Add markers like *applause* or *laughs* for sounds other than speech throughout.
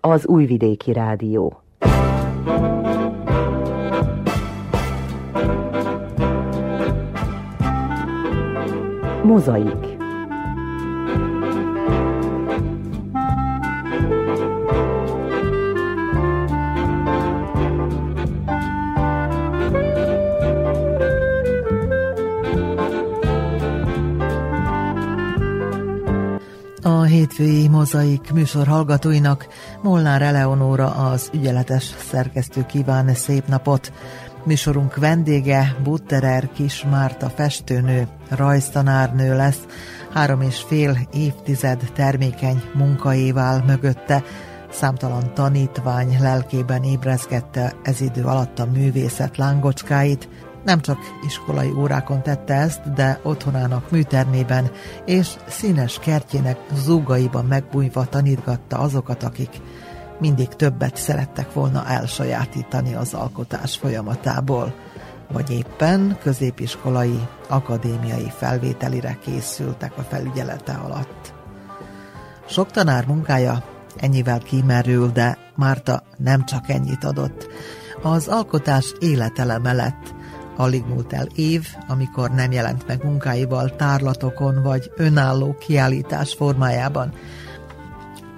az Újvidéki Rádió. Mozaik hétfői mozaik műsor hallgatóinak Molnár Eleonóra az ügyeletes szerkesztő kíván szép napot. Műsorunk vendége Butterer Kis Márta festőnő, rajztanárnő lesz, három és fél évtized termékeny munkaévál mögötte, számtalan tanítvány lelkében ébrezgette ez idő alatt a művészet lángocskáit, nem csak iskolai órákon tette ezt, de otthonának műtermében és színes kertjének zúgaiban megbújva tanítgatta azokat, akik mindig többet szerettek volna elsajátítani az alkotás folyamatából, vagy éppen középiskolai, akadémiai felvételire készültek a felügyelete alatt. Sok tanár munkája ennyivel kimerül, de Márta nem csak ennyit adott. Az alkotás életeleme lett, Alig múlt el év, amikor nem jelent meg munkáival tárlatokon vagy önálló kiállítás formájában.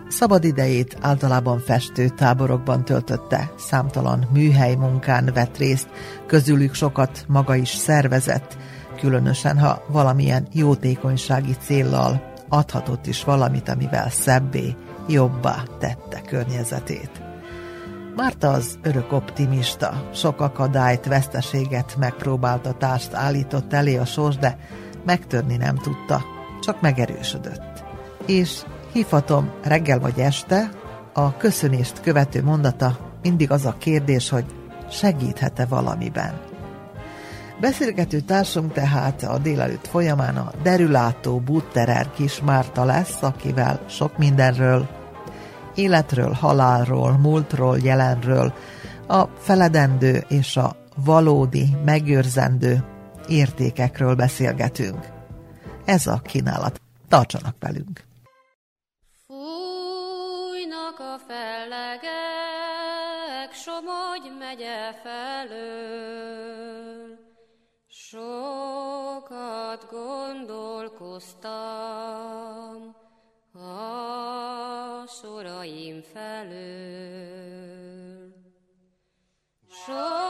Szabad idejét általában festő táborokban töltötte, számtalan műhely munkán vett részt, közülük sokat maga is szervezett, különösen ha valamilyen jótékonysági céllal adhatott is valamit, amivel szebbé, jobbá tette környezetét. Márta az örök optimista, sok akadályt, veszteséget, megpróbáltatást állított elé a sors, de megtörni nem tudta, csak megerősödött. És hívhatom reggel vagy este, a köszönést követő mondata mindig az a kérdés, hogy segíthet-e valamiben. Beszélgető társunk tehát a délelőtt folyamán a derülátó Butterer kis Márta lesz, akivel sok mindenről életről, halálról, múltról, jelenről, a feledendő és a valódi, megőrzendő értékekről beszélgetünk. Ez a kínálat. Tartsanak velünk! Fújnak a fellegek, Somogy megye felől, Sokat gondolkoztam, a soraim felől. Sokat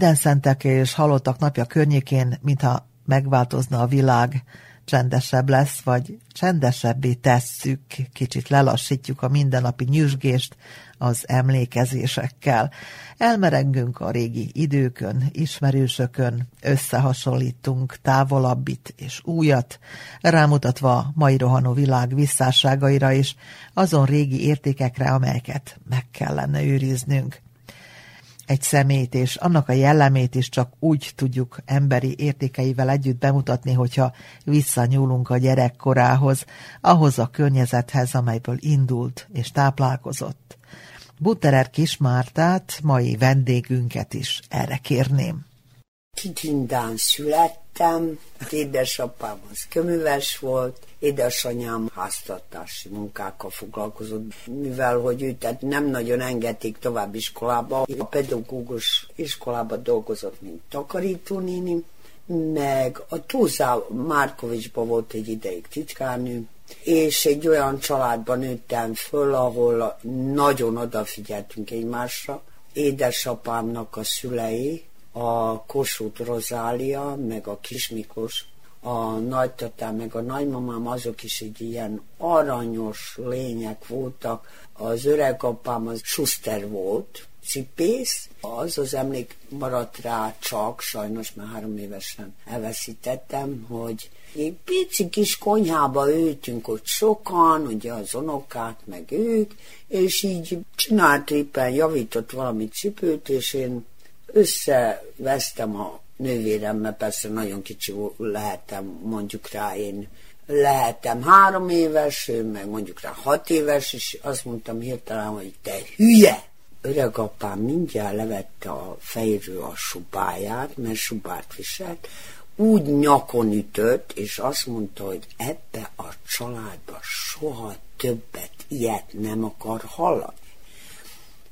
Minden szentek és halottak napja környékén, mintha megváltozna a világ, csendesebb lesz, vagy csendesebbé tesszük, kicsit lelassítjuk a mindennapi nyüzsgést az emlékezésekkel. Elmerengünk a régi időkön, ismerősökön, összehasonlítunk távolabbit és újat, rámutatva mai rohanó világ visszásságaira is, azon régi értékekre, amelyeket meg kellene őriznünk egy szemét, és annak a jellemét is csak úgy tudjuk emberi értékeivel együtt bemutatni, hogyha visszanyúlunk a gyerekkorához, ahhoz a környezethez, amelyből indult és táplálkozott. Butterer Kismártát, mai vendégünket is erre kérném. Kitindán születtem, édesapám az köműves volt, édesanyám háztartási munkákkal foglalkozott, mivel hogy ő tehát nem nagyon engedték tovább iskolába, a pedagógus iskolába dolgozott, mint takarítónéni, meg a Túzá Márkovicsban volt egy ideig titkárnő, és egy olyan családban nőttem föl, ahol nagyon odafigyeltünk egymásra. Édesapámnak a szülei, a Kossuth Rozália, meg a Kismiklós, a nagytatám, meg a nagymamám, azok is egy ilyen aranyos lények voltak. Az öregapám az Schuster volt, cipész, az az emlék maradt rá csak, sajnos már három évesen elveszítettem, hogy egy pici kis konyhába ültünk ott sokan, ugye az unokák, meg ők, és így csinált éppen, javított valami cipőt, és én összevesztem a nővéremmel, persze nagyon kicsi lehettem, mondjuk rá én lehetem három éves, meg mondjuk rá hat éves, és azt mondtam hirtelen, hogy te hülye! Öregapám mindjárt levette a fejről a subáját, mert subát viselt, úgy nyakon ütött, és azt mondta, hogy ebbe a családba soha többet ilyet nem akar hallani.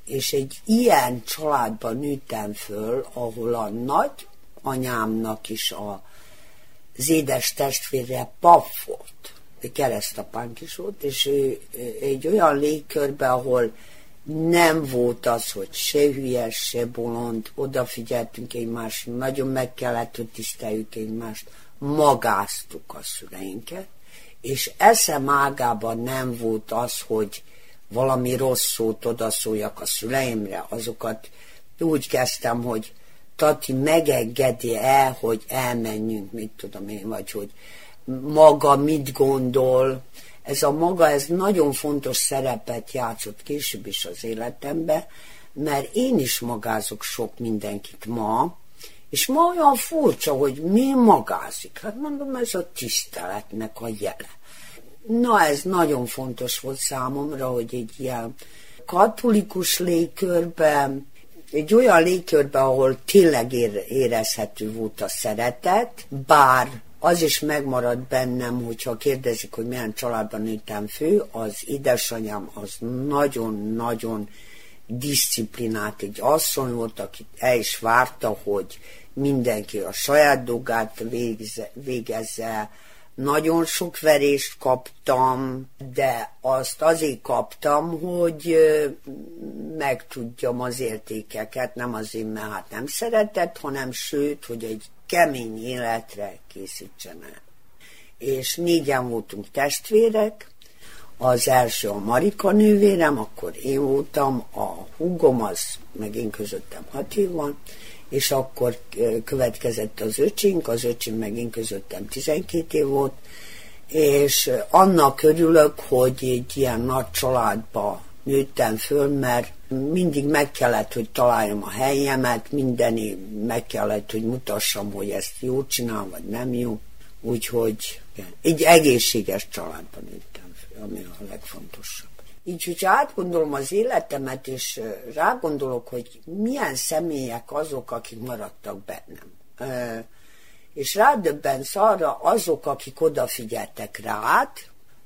És egy ilyen családban nőttem föl, ahol a nagy anyámnak is a, az édes testvére pap volt, keresztapánk is volt, és ő egy olyan légkörbe, ahol nem volt az, hogy se hülyes, se bolond, odafigyeltünk egymásra, nagyon meg kellett, hogy tiszteljük egymást, magáztuk a szüleinket, és eszem ágában nem volt az, hogy valami rossz szót odaszóljak a szüleimre, azokat úgy kezdtem, hogy Tati megengedi el, hogy elmenjünk, mit tudom én, vagy hogy maga mit gondol, ez a maga, ez nagyon fontos szerepet játszott később is az életembe, mert én is magázok sok mindenkit ma, és ma olyan furcsa, hogy mi magázik. Hát mondom, ez a tiszteletnek a jele. Na, ez nagyon fontos volt számomra, hogy egy ilyen katolikus légkörben, egy olyan légkörben, ahol tényleg érezhető volt a szeretet, bár az is megmarad bennem, hogyha kérdezik, hogy milyen családban nőttem fő, az édesanyám az nagyon-nagyon disziplinált egy asszony volt, aki el is várta, hogy mindenki a saját dolgát végezze, végezze. Nagyon sok verést kaptam, de azt azért kaptam, hogy megtudjam az értékeket, nem azért, mert hát nem szeretett, hanem sőt, hogy egy kemény életre készítsenek. És négyen voltunk testvérek, az első a Marika nővérem, akkor én voltam, a húgom az, meg én közöttem hat év van, és akkor következett az öcsink, az öcsim meg én közöttem 12 év volt, és annak örülök, hogy egy ilyen nagy családba nőttem föl, mert mindig meg kellett, hogy találjam a helyemet, mindeni meg kellett, hogy mutassam, hogy ezt jó csinálom, vagy nem jó. Úgyhogy egy egészséges családban nőttem föl, ami a legfontosabb. Így, hogyha átgondolom az életemet, és rágondolok, hogy milyen személyek azok, akik maradtak bennem. És rádöbbensz arra azok, akik odafigyeltek rád,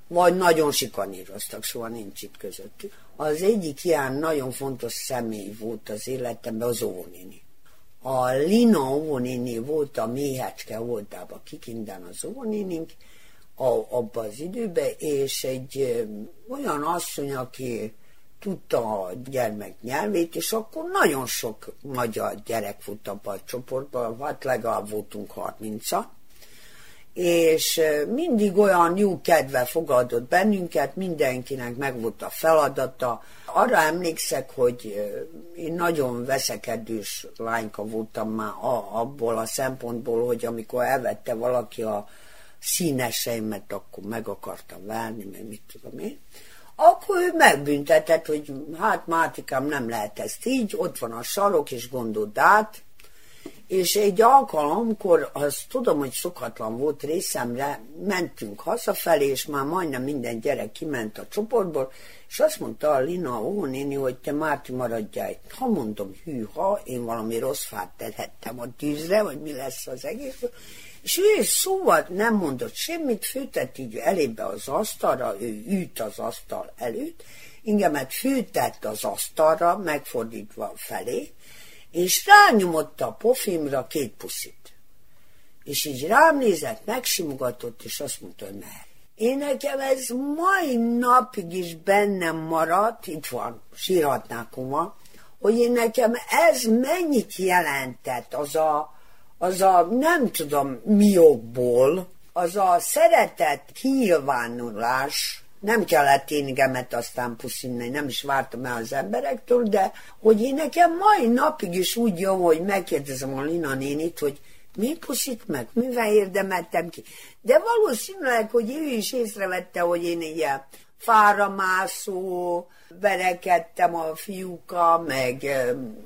vagy nagyon sikaníroztak, soha nincs itt közöttük. Az egyik ilyen nagyon fontos személy volt az életemben az óvónéni. A Lina óvónéni volt a méhecske oldalba, kikinden az óvónénink, abban az időben, és egy olyan asszony, aki tudta a gyermek nyelvét, és akkor nagyon sok magyar gyerek volt abban a csoportban, hát legalább voltunk 30 és mindig olyan jó kedve fogadott bennünket, mindenkinek megvolt a feladata. Arra emlékszek, hogy én nagyon veszekedős lányka voltam már abból a szempontból, hogy amikor elvette valaki a színeseimet, akkor meg akartam várni, meg mit tudom én. Akkor ő megbüntetett, hogy hát Mátikám nem lehet ezt így, ott van a sarok, és gondold át, és egy alkalomkor, az tudom, hogy szokatlan volt részemre, mentünk hazafelé, és már majdnem minden gyerek kiment a csoportból, és azt mondta a Lina óvónéni, hogy te Márti maradjál itt. Ha mondom, hűha, én valami rossz fát tehettem a tűzre, vagy mi lesz az egész. És ő szóval nem mondott semmit, főtett így elébe az asztalra, ő ült az asztal előtt, ingemet főtett az asztalra, megfordítva felé, és rányomott a pofimra két puszit. És így rám nézett, megsimogatott, és azt mondta, hogy mehet. Én nekem ez mai napig is bennem maradt, itt van, sírhatnák kuma, hogy én nekem ez mennyit jelentett, az a, az a nem tudom mi okból, az a szeretett kinyilvánulás, nem kellett énigemet aztán puszinni, nem is vártam el az emberektől, de hogy én nekem mai napig is úgy jön, hogy megkérdezem a Lina nénit, hogy mi puszít meg, mivel érdemeltem ki. De valószínűleg, hogy ő is észrevette, hogy én ilyen fáramászó, verekedtem a fiúkkal, meg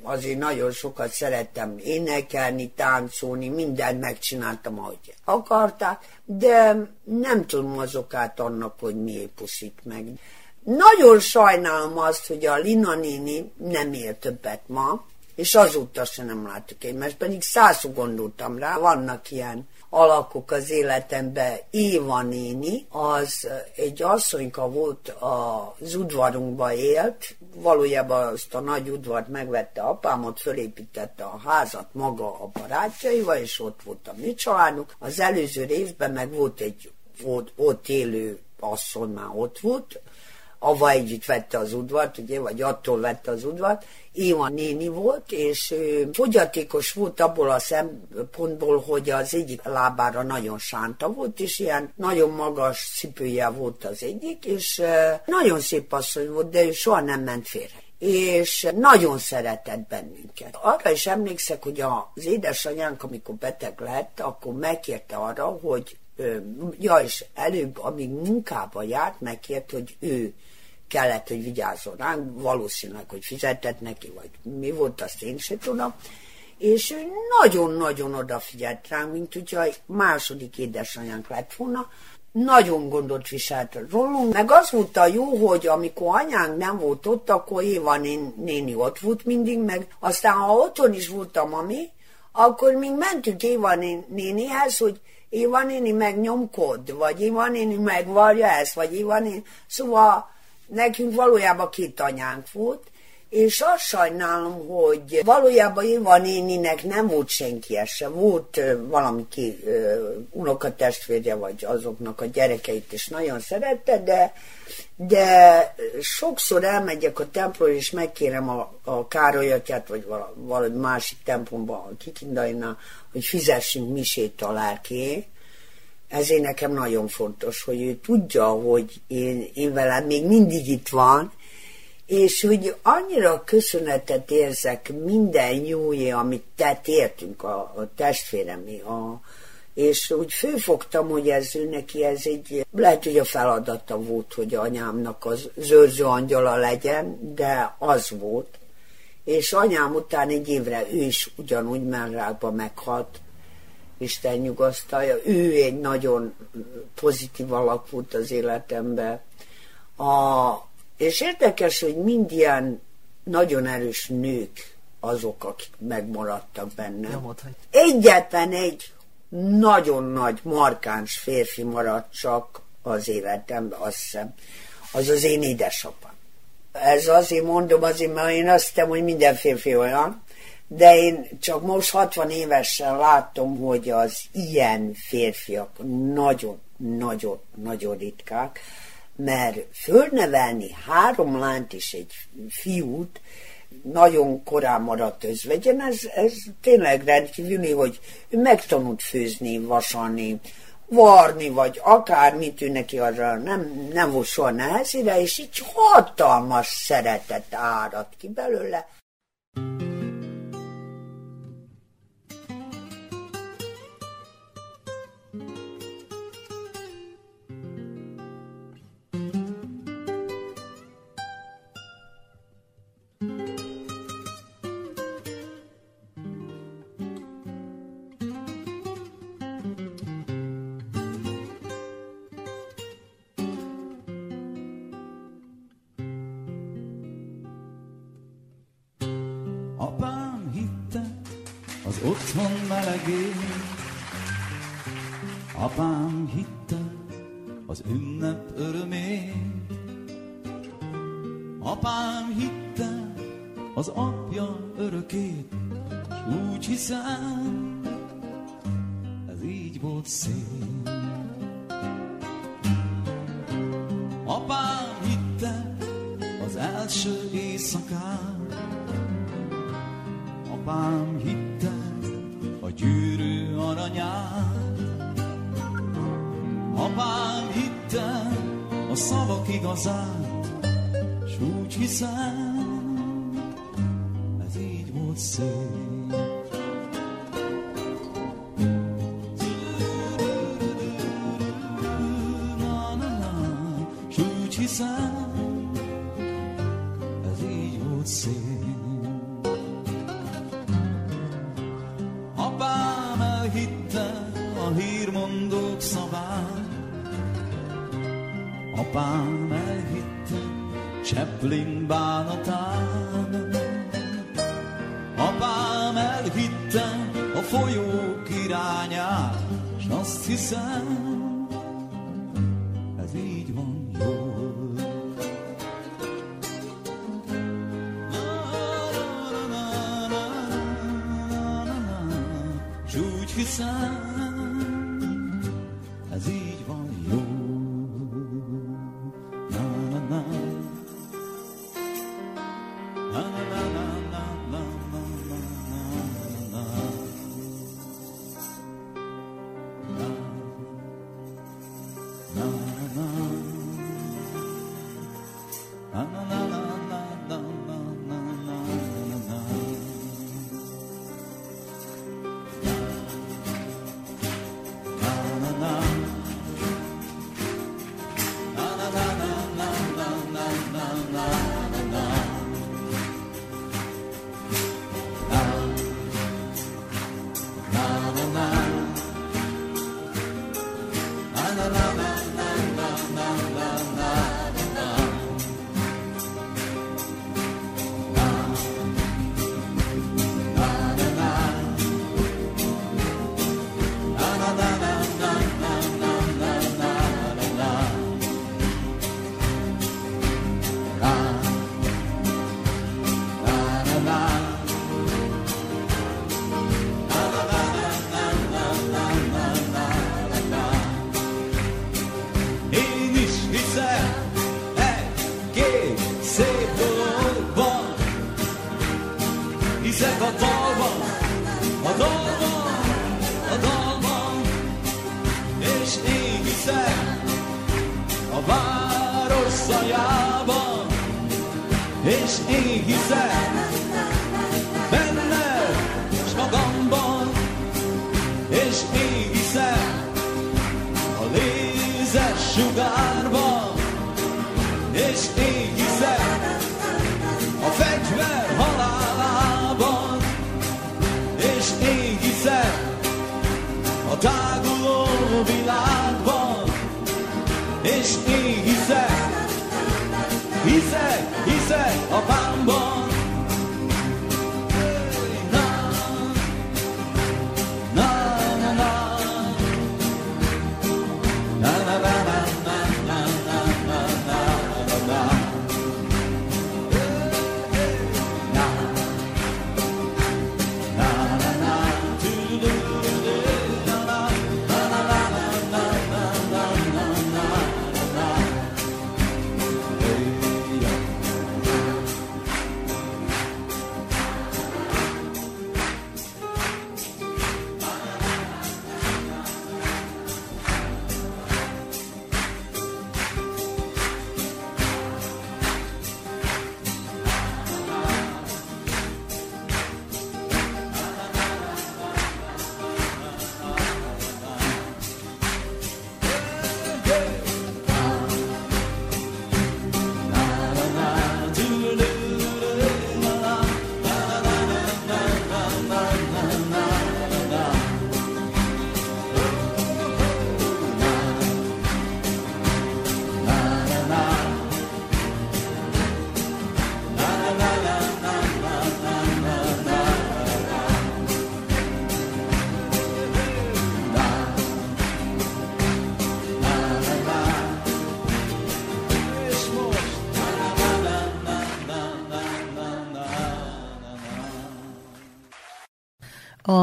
azért nagyon sokat szerettem énekelni, táncolni, mindent megcsináltam, ahogy akarták, de nem tudom azokát annak, hogy miért puszít meg. Nagyon sajnálom azt, hogy a Lina néni nem él többet ma, és azóta se nem láttuk én, mert pedig százszor gondoltam rá, vannak ilyen alakok az életemben. Éva néni, az egy asszonyka volt, az udvarunkba élt, valójában azt a nagy udvart megvette apám, ott fölépítette a házat maga a barátjaival, és ott volt a mi családunk. Az előző részben meg volt egy ott, ott élő asszony már ott volt, ava együtt vette az udvart, ugye, vagy attól vette az udvart, Éva néni volt, és ő fogyatékos volt abból a szempontból, hogy az egyik lábára nagyon sánta volt, és ilyen nagyon magas cipője volt az egyik, és nagyon szép asszony volt, de ő soha nem ment félre és nagyon szeretett bennünket. Arra is emlékszek, hogy az édesanyánk, amikor beteg lett, akkor megkérte arra, hogy ja, és előbb, amíg munkába járt, megkért, hogy ő kellett, hogy vigyázzon ránk, valószínűleg, hogy fizetett neki, vagy mi volt, azt én sem tudom. És ő nagyon-nagyon odafigyelt ránk, mint hogyha második édesanyánk lett volna, nagyon gondot viselt rólunk, meg az volt a jó, hogy amikor anyánk nem volt ott, akkor Éva néni ott volt mindig, meg aztán ha otthon is volt a mami, akkor még mentünk Éva nénihez, hogy Éva néni megnyomkod, vagy Éva néni megvarja ezt, vagy Éva néni... Szóval nekünk valójában két anyánk volt, és azt sajnálom, hogy valójában Éva néninek nem volt senki se. Volt valami ki unokatestvérje, vagy azoknak a gyerekeit is nagyon szerette, de, de sokszor elmegyek a templomra, és megkérem a, a Károlyatját, vagy valami másik templomba, a Kikindainál, hogy fizessünk misét a lelké, ezért nekem nagyon fontos, hogy ő tudja, hogy én, én velem még mindig itt van, és hogy annyira köszönetet érzek minden jóé, amit tett értünk a, a testvéremi, a, és úgy főfogtam, hogy ez neki ez egy, lehet, hogy a feladata volt, hogy anyámnak az zörző angyala legyen, de az volt. És anyám után egy évre ő is ugyanúgy merrákba meghalt, Isten nyugasztalja. Ő egy nagyon pozitív alak volt az életemben. A, és érdekes, hogy mind ilyen nagyon erős nők azok, akik megmaradtak bennem. Egyetlen egy nagyon nagy, markáns férfi maradt csak az életemben, azt hiszem. Az az én édesapám. Ez azért mondom, azért, mert én azt hiszem, hogy minden férfi olyan, de én csak most 60 évesen látom, hogy az ilyen férfiak nagyon-nagyon-nagyon ritkák, mert fölnevelni három lányt és egy fiút, nagyon korán maradt özvegyen, ez, ez tényleg rendkívüli, hogy ő megtanult főzni, vasalni, varni, vagy akármit ő neki arra nem, nem volt soha nehezére, és így hatalmas szeretet árad ki belőle.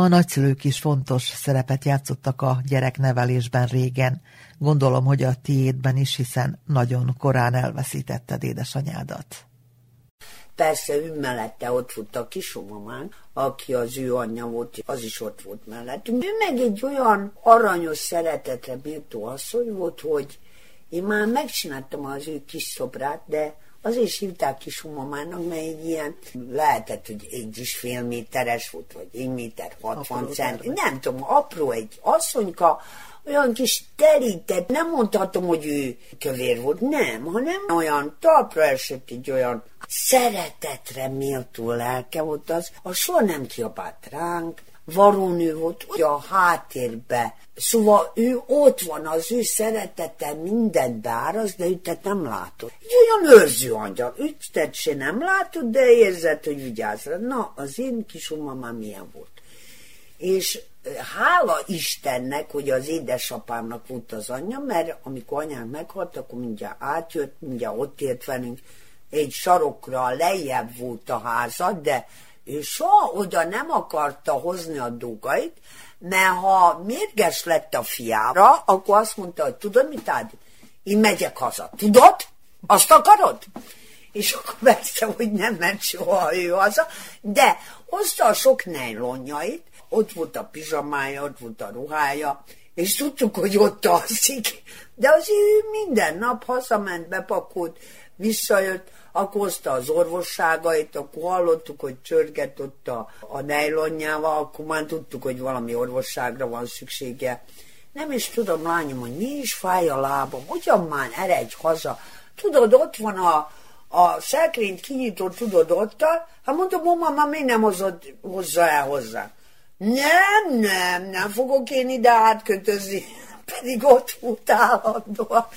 A nagyszülők is fontos szerepet játszottak a gyereknevelésben régen. Gondolom, hogy a tiédben is, hiszen nagyon korán elveszítetted édesanyádat. Persze ő mellette ott volt a kisomamán, aki az ő anyja volt, az is ott volt mellettünk. Ő meg egy olyan aranyos szeretetre méltó asszony volt, hogy én már megcsináltam az ő kis szobrát, de azért is hívták kisumamának, mert egy ilyen, lehetett, hogy egy is fél méteres volt, vagy egy méter 60 Apró cent, nem tudom, apró egy asszonyka, olyan kis terített, nem mondhatom, hogy ő kövér volt, nem, hanem olyan talpra esett egy olyan szeretetre méltó lelke volt az, a soha nem kiabált ránk, varónő volt, hogy a háttérbe. Szóval ő ott van, az ő szeretete mindent beáraz, de őt nem látod. Egy olyan őrző angyal, őt se nem látod, de érzed, hogy vigyázz rá. Na, az én kisumamám milyen volt és hála Istennek, hogy az édesapámnak volt az anyja, mert amikor anyám meghalt, akkor mindjárt átjött, mindjárt ott ért velünk, egy sarokra lejjebb volt a házad, de ő soha oda nem akarta hozni a dolgait, mert ha mérges lett a fiára, akkor azt mondta, hogy tudod mit, Ádi? Én megyek haza. Tudod? Azt akarod? és akkor persze, hogy nem ment soha ő haza, de hozta a sok nejlonjait, ott volt a pizsamája, ott volt a ruhája, és tudtuk, hogy ott alszik, de az ő minden nap hazament, bepakolt, visszajött, akkor hozta az orvosságait, akkor hallottuk, hogy csörget ott a, a nejlonjával, akkor már tudtuk, hogy valami orvosságra van szüksége. Nem is tudom, lányom, hogy mi is fáj a lábam, ugyan már eredj haza. Tudod, ott van a, a szekrényt kinyitott, tudod, ott, hát mondom, mama, miért nem hozod, hozza el hozzá? Nem, nem, nem fogok én ide átkötözni, pedig ott volt állandóan.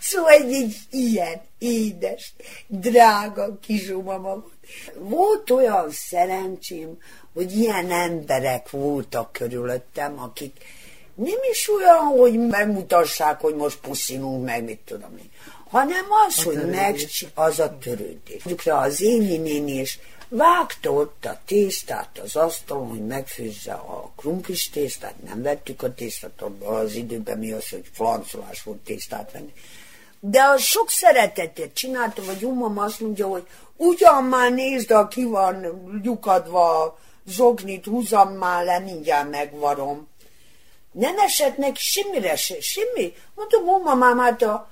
Szóval egy, egy ilyen édes, drága kisumama volt. Volt olyan szerencsém, hogy ilyen emberek voltak körülöttem, akik nem is olyan, hogy megmutassák, hogy most puszilunk meg, mit tudom én, hanem az, A hogy meg, az a törődés. Mondjuk az Évi néni is vágta ott a tésztát az asztalon, hogy megfőzze a krumplis tésztát, nem vettük a tésztát, abban az időben mi az, hogy flancolás volt tésztát venni. De az sok szeretetét csinálta, vagy umam azt mondja, hogy ugyan már nézd, a ki van lyukadva a zsognit, húzam már le, mindjárt megvarom. Nem esett neki semmire se, semmi. Mondom, ó, mamám, hát a,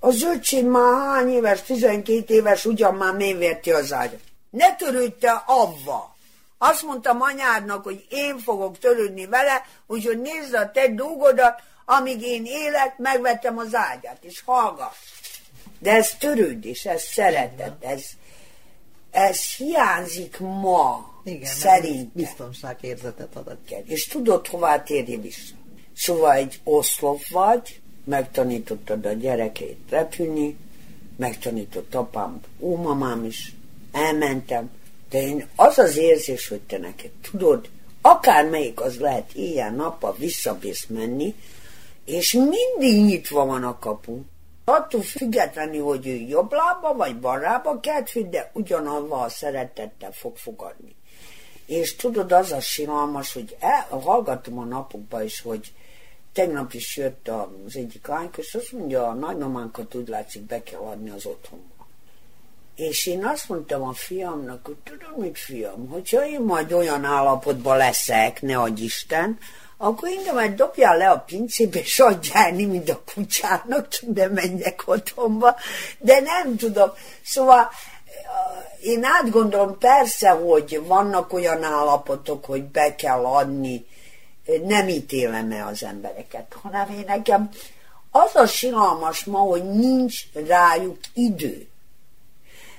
az öcsém már hány éves, 12 éves, ugyan már mélyverti az ágyat. Ne törődj te avva! Azt mondtam anyádnak, hogy én fogok törődni vele, úgyhogy nézd a te dolgodat, amíg én élek, megvettem az ágyát, és hallgass. De ez törődés, ez szeretet, ez, ez hiányzik ma, Igen, szerintem. biztonságérzetet ad. És tudod, hová térje vissza. Szóval egy oszlop vagy, megtanítottad a gyerekét repülni, megtanított apám, ó, mamám is, elmentem, de én az az érzés, hogy te neked tudod, akármelyik az lehet éjjel-nappal visszabész menni, és mindig nyitva van a kapu. Attól függetlenül, hogy ő jobb lába vagy bal lába kelt, de ugyanavval a szeretettel fog fogadni. És tudod, az a silalmas, hogy el, hallgatom a napokban is, hogy tegnap is jött az egyik lányka, és azt mondja, a nagymamánkat úgy látszik be kell adni az otthonba. És én azt mondtam a fiamnak, hogy tudod mit fiam, hogyha én majd olyan állapotban leszek, ne adj Isten, akkor engem majd dobjál le a pincébe, és adjál mint a kutyának, csak bemenjek otthonba. De nem tudom. Szóval én átgondolom persze, hogy vannak olyan állapotok, hogy be kell adni, nem ítélem el az embereket, hanem én nekem az a silalmas ma, hogy nincs rájuk idő.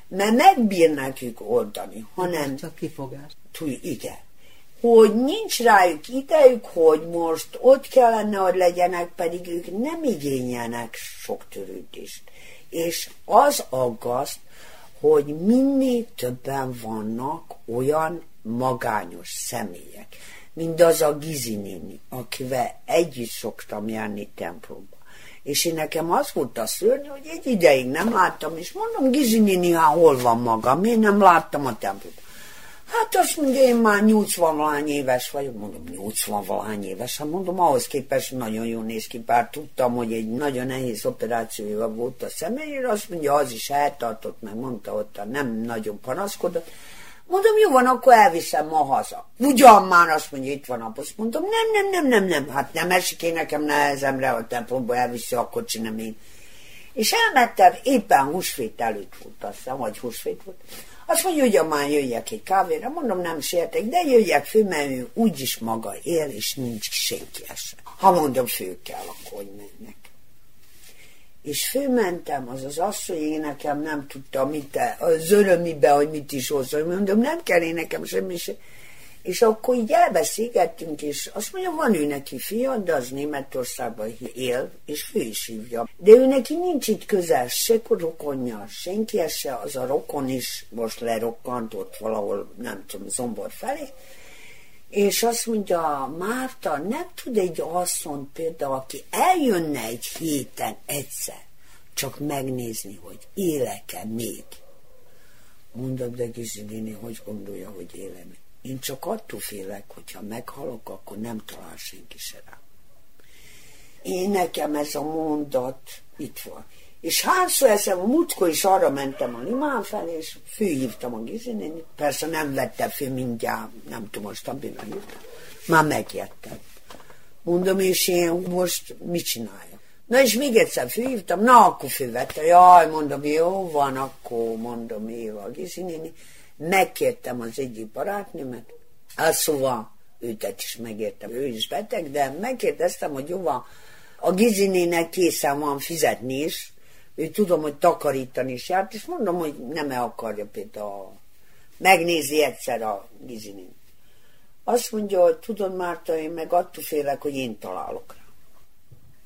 Mert megbírnak ők oldani, hanem Csak kifogás. Túl, igen. Hogy nincs rájuk idejük, hogy most ott kellene, hogy legyenek, pedig ők nem igényelnek sok törődést. És az aggaszt, hogy minél többen vannak olyan magányos személyek, mint az a Gizi néni, akivel együtt szoktam járni templomba. És én nekem az volt a szörnyű, hogy egy ideig nem láttam, és mondom, Gizi néni, hát hol van maga, miért nem láttam a templomba? Hát azt mondja, én már 80 valány éves vagyok, mondom, 80 valány éves, hát mondom, ahhoz képest nagyon jól néz ki, bár tudtam, hogy egy nagyon nehéz operációja volt a személyére, azt mondja, az is eltartott, meg mondta ott, nem nagyon panaszkodott. Mondom, jó van, akkor elviszem ma haza. Ugyan már azt mondja, itt van a posz. Mondom, nem, nem, nem, nem, nem, hát nem esik én nekem nehezemre, a templomba elviszi a kocsi, nem én. És elmentem, éppen húsvét előtt volt, azt hiszem, vagy húsvét volt. Azt mondja, hogy már jöjjek egy kávéra, mondom, nem sértek, de jöjjek fő, mert ő úgyis maga él, és nincs senki sem. Ha mondom, fő kell, akkor hogy mennek. És főmentem, az az asszony, én nekem nem tudta, mit, az örömibe, hogy mit is hozzá. Mondom, nem kell én nekem semmi se. És akkor így elbeszélgettünk, és azt mondja, van ő neki fia, de az Németországban él, és fő is hívja. De ő neki nincs itt közel se rokonja, senki se, az a rokon is most lerokkant ott valahol, nem tudom, zombor felé. És azt mondja, Márta, nem tud egy asszony például, aki eljönne egy héten egyszer, csak megnézni, hogy élek-e még. Mondom, de Gizi hogy gondolja, hogy élem én csak attól félek, hogyha meghalok, akkor nem talál senki se rám. Én nekem ez a mondat itt van. És hányszor eszem, a múltkor is arra mentem a limán felé, és főhívtam a Gizinén, persze nem vette fő mindjárt, nem tudom most, amiben jöttem. Már megjettem. Mondom, és én most mit csináljak? Na és még egyszer főhívtam, na akkor fővette, jaj, mondom, jó van, akkor mondom, Éva Gizinéni megkértem az egyik barátnőmet, hát szóval őtet is megértem, ő is beteg, de megkérdeztem, hogy jó van, a Gizinének készen van fizetni is, ő tudom, hogy takarítani is járt, és mondom, hogy nem -e akarja például megnézi egyszer a Gizinén. Azt mondja, hogy tudod, Márta, én meg attól félek, hogy én találok rá.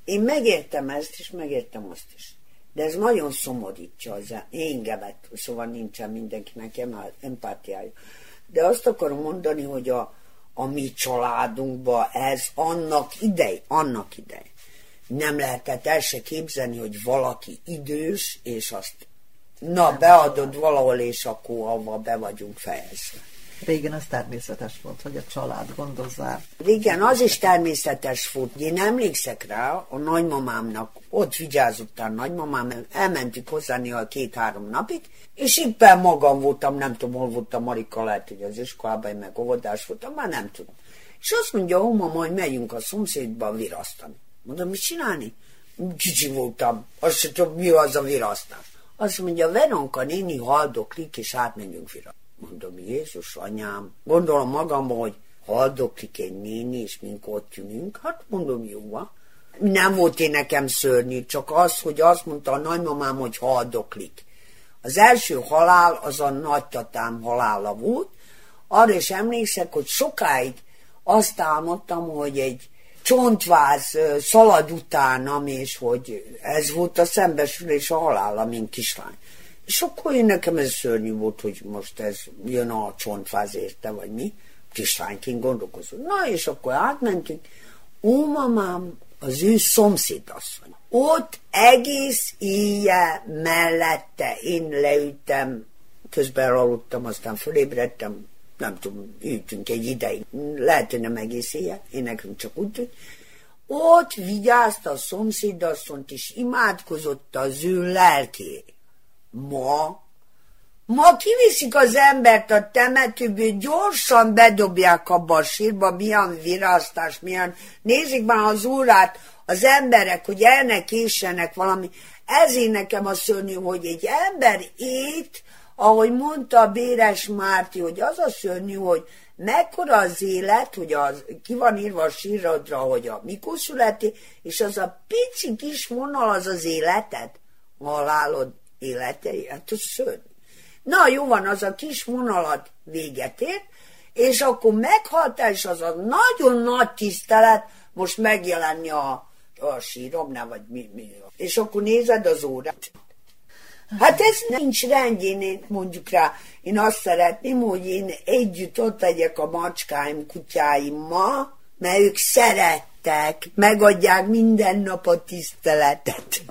Én megértem ezt, és megértem azt is. De ez nagyon szomorítja az engemet, szóval nincsen mindenkinek empátiája. De azt akarom mondani, hogy a, a mi családunkban ez annak idej, annak idej. Nem lehetett el se képzelni, hogy valaki idős, és azt na, beadod valahol, és akkor avval be vagyunk fejezve. Régen az természetes volt, hogy a család gondozzál. Igen, az is természetes volt. Én emlékszek rá, a nagymamámnak ott vigyázott a nagymamám, elmentük hozzá a két-három napig, és éppen magam voltam, nem tudom, hol volt a Marika, lehet, hogy az iskolában, meg óvodás voltam, már nem tudom. És azt mondja, mama, hogy megyünk a szomszédba virasztani. Mondom, mit csinálni? Kicsi voltam, azt sem tudom, mi az a virasztás. Azt mondja, Veronka néni haldoklik, és átmenjünk virasztani. Mondom, Jézus anyám, gondolom magamban, hogy haldoklik egy néni, és mink ott ülünk, hát mondom, jó. Nem volt én nekem szörnyű, csak az, hogy azt mondta a nagymamám, hogy haldoklik. Az első halál az a nagytatám halála volt, arra is emlékszek, hogy sokáig azt álmodtam, hogy egy csontváz szalad utánam, és hogy ez volt a szembesülés a halála, mint kislány. És akkor én nekem ez szörnyű volt, hogy most ez jön a csontfáz érte, vagy mi. Kislányként gondolkozunk. Na, és akkor átmentünk. Ó, mamám, az ő szomszédasszony. Ott egész éjjel mellette én leüttem, közben aludtam, aztán fölébredtem, nem tudom, ültünk egy ideig. Lehet, hogy nem egész éjjel, én nekünk csak úgy tűnt. Ott vigyázta a szomszédasszonyt, és imádkozott az ő lelkét. Ma? Ma kiviszik az embert a temetőből, gyorsan bedobják abba a sírba, milyen virasztás, milyen... Nézik már az úrát az emberek, hogy elnek ésenek valami. Ezért nekem a szörnyű, hogy egy ember ét, ahogy mondta Béres Márti, hogy az a szörnyű, hogy mekkora az élet, hogy az, ki van írva a sírodra, hogy a mikor születi, és az a pici kis vonal az az életed, a halálod életei, hát az szörny. Na, jó van, az a kis vonalat véget ért, és akkor meghaltál, és az a nagyon nagy tisztelet most megjelenni a, a síromnál, vagy mi, mi. És akkor nézed az órát. Hát ez nincs rendjén, én mondjuk rá, én azt szeretném, hogy én együtt ott legyek a macskáim, kutyáimmal, mert ők szerettek, megadják minden nap a tiszteletet.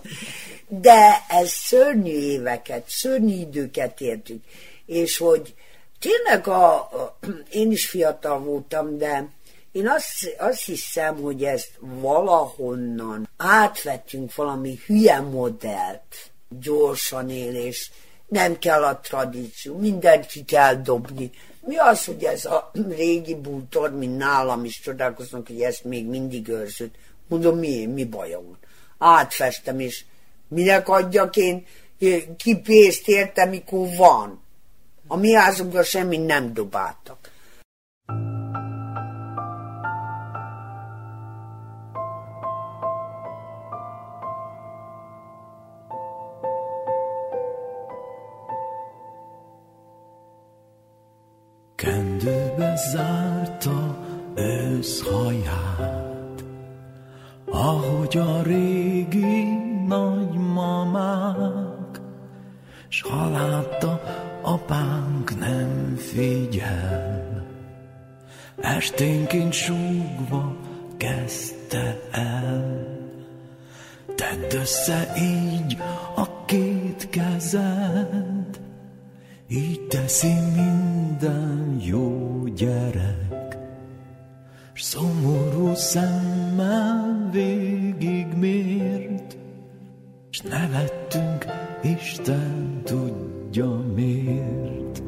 De ez szörnyű éveket, szörnyű időket értünk, és hogy Tényleg a, a, én is fiatal voltam, de én azt, azt hiszem, hogy ezt valahonnan átvettünk valami hülye modellt, gyorsan élés, nem kell a tradíció, mindent ki kell dobni. Mi az, hogy ez a régi bútor, mint nálam is csodálkoznak, hogy ezt még mindig őrzött. Mondom, mi, mi baja van? Átfestem, és minek adjak én ki pénzt érte, mikor van? A mi házunkra semmi nem dobáltak. Ahogy a régi nagymamák, s ha látta, apánk nem figyel, esténként súgva kezdte el. Tedd össze így a két kezed, így teszi minden jó gyerek, s szomorú szemmel mért, s nevettünk Isten tudja miért.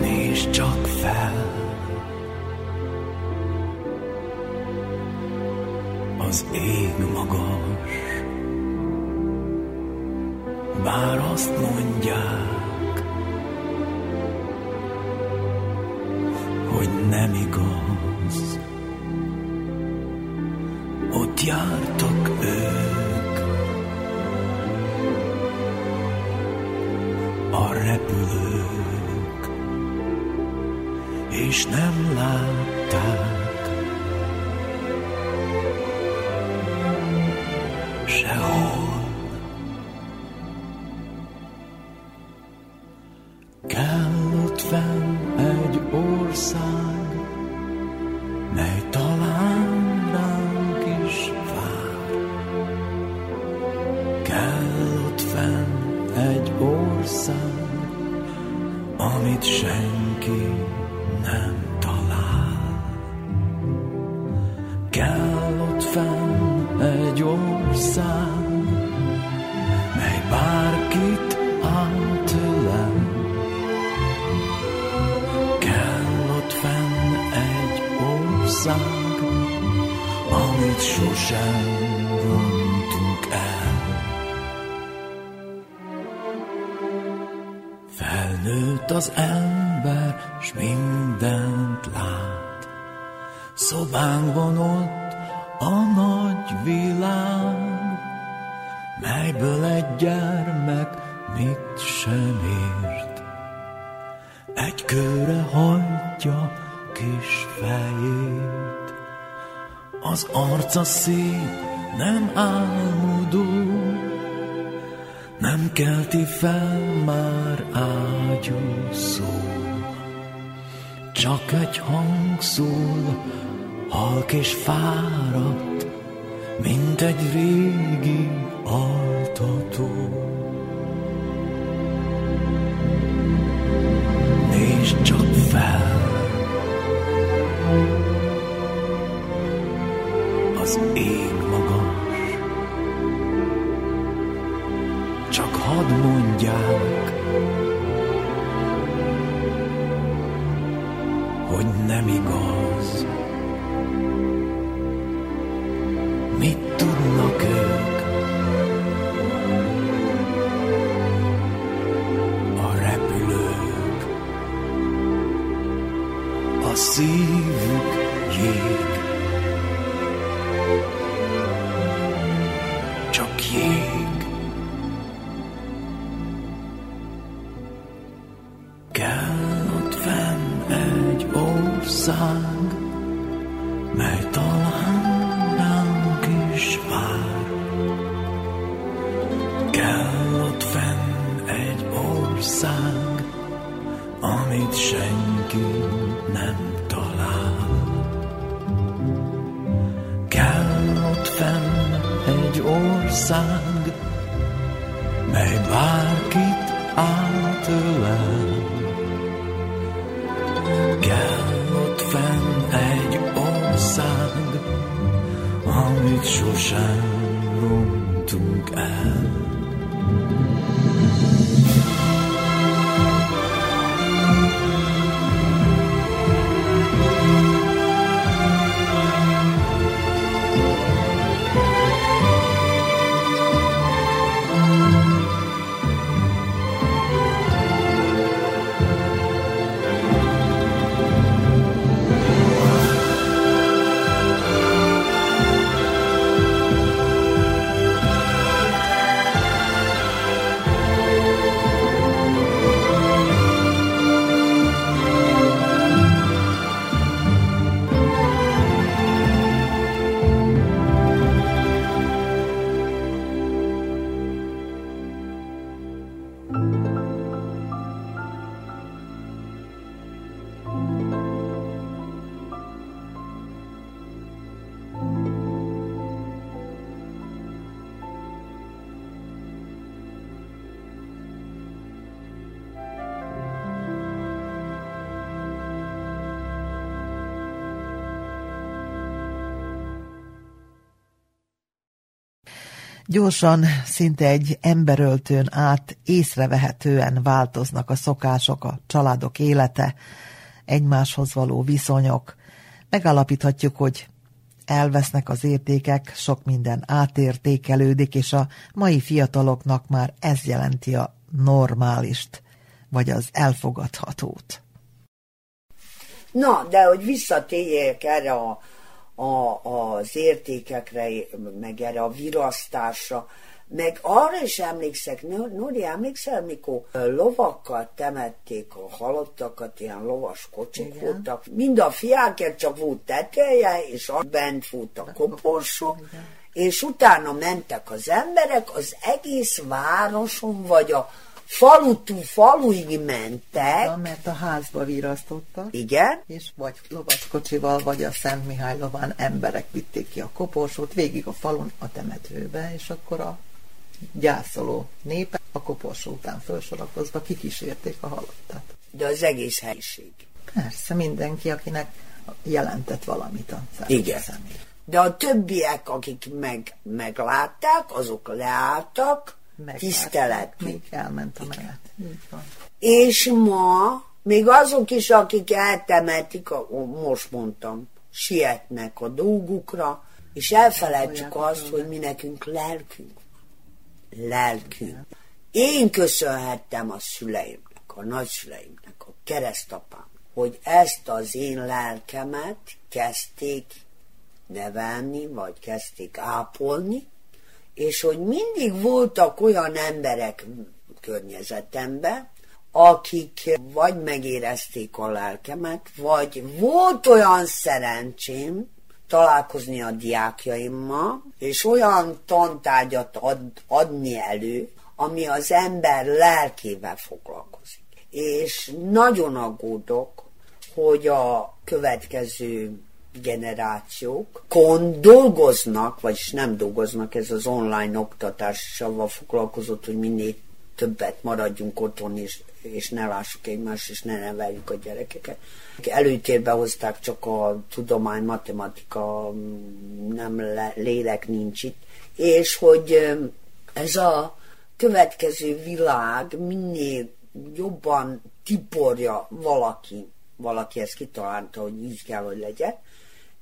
Nézd csak fel, az ég magas, bár azt mondják, hogy nem igaz. Jártak ők, a repülők, és nem látták. Sehol. Felnőtt az ember, s mindent lát. Szobánkban ott a nagy világ, melyből egy gyermek mit sem ért. Egy kőre hajtja kis fejét, az arca szép, nem álmodó, nem kelti fel már ágyú szó. Csak egy hang szól, halk és fáradt, mint egy régi altató. Gyorsan, szinte egy emberöltőn át észrevehetően változnak a szokások, a családok élete, egymáshoz való viszonyok. Megállapíthatjuk, hogy elvesznek az értékek, sok minden átértékelődik, és a mai fiataloknak már ez jelenti a normálist, vagy az elfogadhatót. Na, de hogy visszatérjek erre a, a, az értékekre, meg erre a virasztásra, meg arra is emlékszek, Nori, emlékszel, mikor lovakkal temették a halottakat, ilyen lovas kocsik Igen. voltak, mind a fiákért csak volt teteje, és bent volt a koporsó, és utána mentek az emberek, az egész városon, vagy a falutú faluig mentek. Ja, mert a házba virasztottak. Igen. És vagy lovaskocsival, vagy a Szent Mihály lován emberek vitték ki a koporsót végig a falun a temetőbe, és akkor a gyászoló népe a koporsó után felsorakozva kikísérték a halottat. De az egész helység. Persze, mindenki, akinek jelentett valamit a Igen. Személy. De a többiek, akik meg, meglátták, azok leálltak, tisztelet. Még elment a mellett. És ma még azok is, akik eltemetik, most mondtam, sietnek a dolgukra, és elfelejtjük azt, hogy mi nekünk lelkünk. Lelkünk. Én köszönhettem a szüleimnek, a nagyszüleimnek, a keresztapám, hogy ezt az én lelkemet kezdték nevelni, vagy kezdték ápolni, és hogy mindig voltak olyan emberek környezetemben, akik vagy megérezték a lelkemet, vagy volt olyan szerencsém találkozni a diákjaimmal, és olyan tantárgyat ad, adni elő, ami az ember lelkével foglalkozik. És nagyon aggódok, hogy a következő generációkon dolgoznak, vagyis nem dolgoznak, ez az online oktatással foglalkozott, hogy minél többet maradjunk otthon, és, és ne lássuk egymást, és ne neveljük a gyerekeket. Előtérbe hozták csak a tudomány, matematika, nem le, lélek nincs itt, és hogy ez a következő világ minél jobban tiporja valaki, valaki ezt kitalálta, hogy így kell, hogy legyen,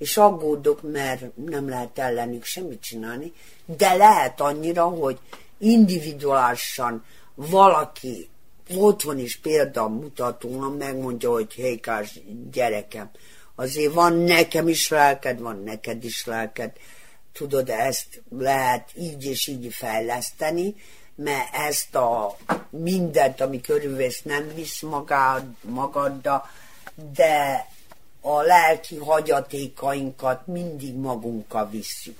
és aggódok, mert nem lehet ellenük semmit csinálni, de lehet annyira, hogy individuálisan valaki otthon is példamutatóan megmondja, hogy hékás gyerekem, azért van nekem is lelked, van neked is lelked, tudod, ezt lehet így és így fejleszteni, mert ezt a mindent, ami körülvesz, nem visz magad, magaddal, de a lelki hagyatékainkat mindig magunkkal visszük.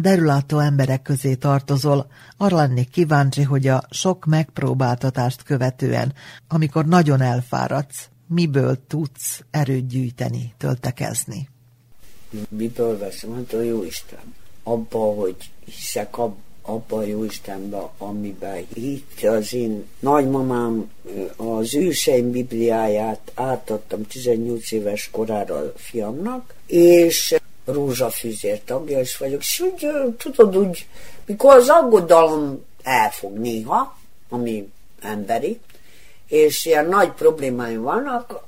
Derülátó emberek közé tartozol. Arra lennék kíváncsi, hogy a sok megpróbáltatást követően, amikor nagyon elfáradsz, miből tudsz erőt gyűjteni, töltekezni? Miből veszem? Hát a Jóisten. Abba, hogy hiszek ab, abba a Jóistenbe, amiben hitt az én nagymamám az őseim Bibliáját átadtam 18 éves korára a fiamnak, és rózsafűzér tagja is vagyok, és úgy, tudod, úgy, mikor az aggodalom elfog néha, ami emberi, és ilyen nagy problémáim vannak,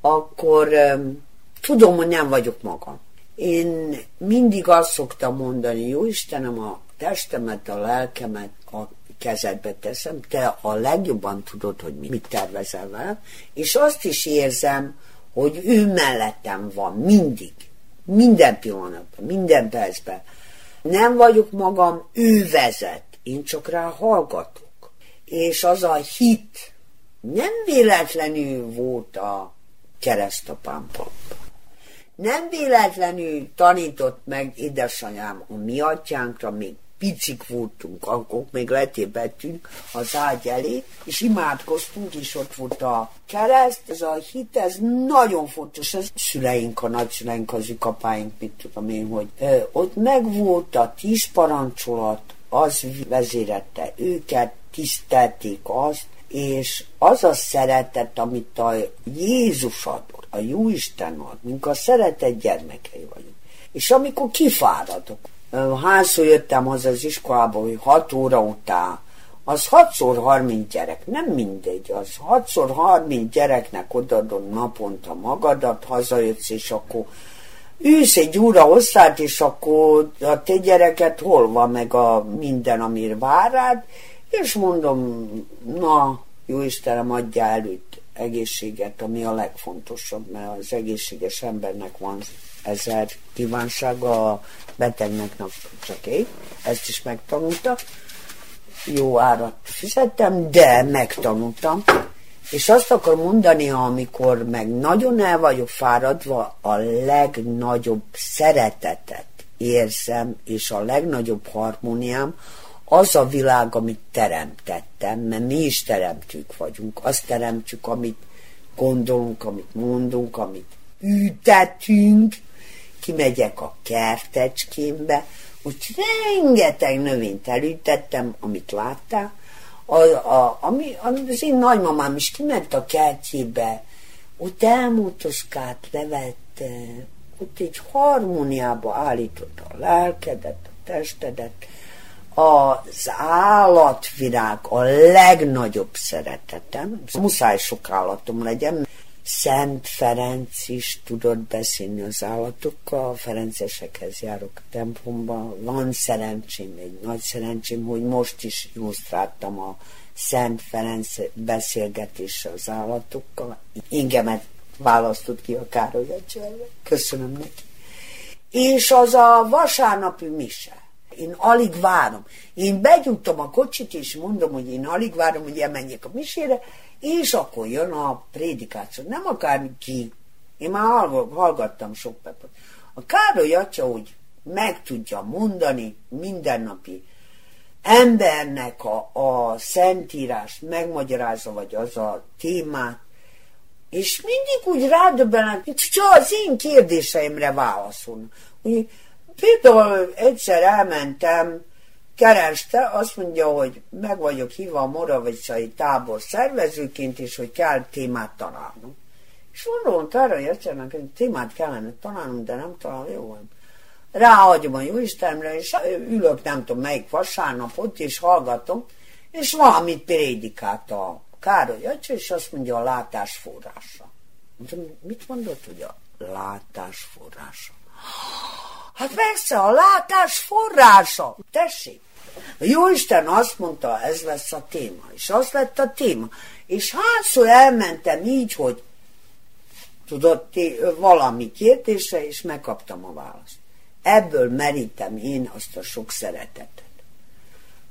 akkor um, tudom, hogy nem vagyok magam. Én mindig azt szoktam mondani, jó Istenem, a testemet, a lelkemet a kezedbe teszem, te a legjobban tudod, hogy mit tervezel vele, és azt is érzem, hogy ő mellettem van, mindig, minden pillanatban, minden percben. Nem vagyok magam, ő vezet, én csak rá hallgatok. És az a hit nem véletlenül volt a keresztapám pappa. Nem véletlenül tanított meg édesanyám a mi atyánkra, még picik voltunk, akkor még letépettünk az ágy elé, és imádkoztunk, és ott volt a kereszt, ez a hit, ez nagyon fontos, ez szüleink, a nagyszüleink, az ükapáink, mit tudom én, hogy ö, ott megvolt a tíz parancsolat, az vezérette őket, tisztelték azt, és az a szeretet, amit a Jézus adott, a Jóisten ad, mink a szeretet gyermekei vagyunk. És amikor kifáradok, hányszor jöttem haza az iskolába, hogy 6 óra után, az 6 30 gyerek, nem mindegy, az 6 30 gyereknek odaadod naponta magadat, hazajössz, és akkor ülsz egy óra hosszát, és akkor a te gyereket hol van meg a minden, amire vár rád, és mondom, na, jó Istenem, adja előtt egészséget, ami a legfontosabb, mert az egészséges embernek van ezer kívánsága, a betegnek csak egy. Ezt is megtanulta. Jó árat fizettem, de megtanultam. És azt akar mondani, amikor meg nagyon el vagyok fáradva, a legnagyobb szeretetet érzem, és a legnagyobb harmóniám, az a világ, amit teremtettem, mert mi is teremtők vagyunk, azt teremtjük, amit gondolunk, amit mondunk, amit ütetünk, kimegyek a kertecskémbe, úgy rengeteg növényt elütettem, amit láttál, a, a, ami, az én nagymamám is kiment a kertjébe, ott elmútoszkált, levette, ott egy harmóniába állította a lelkedet, a testedet, az állatvilág a legnagyobb szeretetem. Muszáj sok állatom legyen. Szent Ferenc is tudott beszélni az állatokkal, a Ferencesekhez járok a templomba. Van szerencsém, egy nagy szerencsém, hogy most is illusztráltam a Szent Ferenc beszélgetés az állatokkal. Ingemet választott ki a Károly Köszönöm neki. És az a vasárnapi mise én alig várom. Én begyújtom a kocsit, és mondom, hogy én alig várom, hogy elmenjek a misére, és akkor jön a prédikáció. Nem akár ki. Én már hallgattam sok pepot. A Károly atya, hogy meg tudja mondani mindennapi embernek a, a szentírást megmagyarázza, vagy az a témát, és mindig úgy rádöbbenek, csak az én kérdéseimre válaszol. Hogy Például egyszer elmentem, kereste, azt mondja, hogy meg vagyok hívva a Moravicai tábor szervezőként, és hogy kell témát találnom. És mondom, arra jöttenek, hogy témát kellene találnom, de nem találom, jó van. Ráhagyom a Jóistenre, és ülök nem tudom melyik vasárnapot, és hallgatom, és valamit prédikált a Károly Öcs, és azt mondja a látás forrása. Mondom, mit mondott, hogy a látás forrása? Hát persze, a látás forrása. Tessék. A Jóisten azt mondta, ez lesz a téma. És az lett a téma. És hányszor elmentem így, hogy tudod, valami kérdésre, és megkaptam a választ. Ebből merítem én azt a sok szeretetet.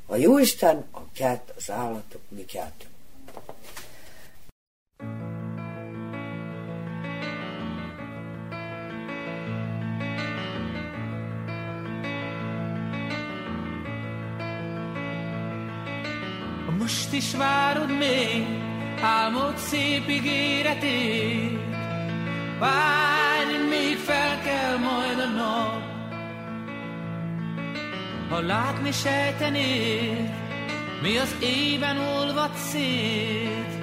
A Jóisten, a kert, az állatok, mi keltünk. Most is várod még álmod szép ígéretét, Várj, még fel kell majd a nap. Ha látni sejtenéd, mi az éjben olvad szét,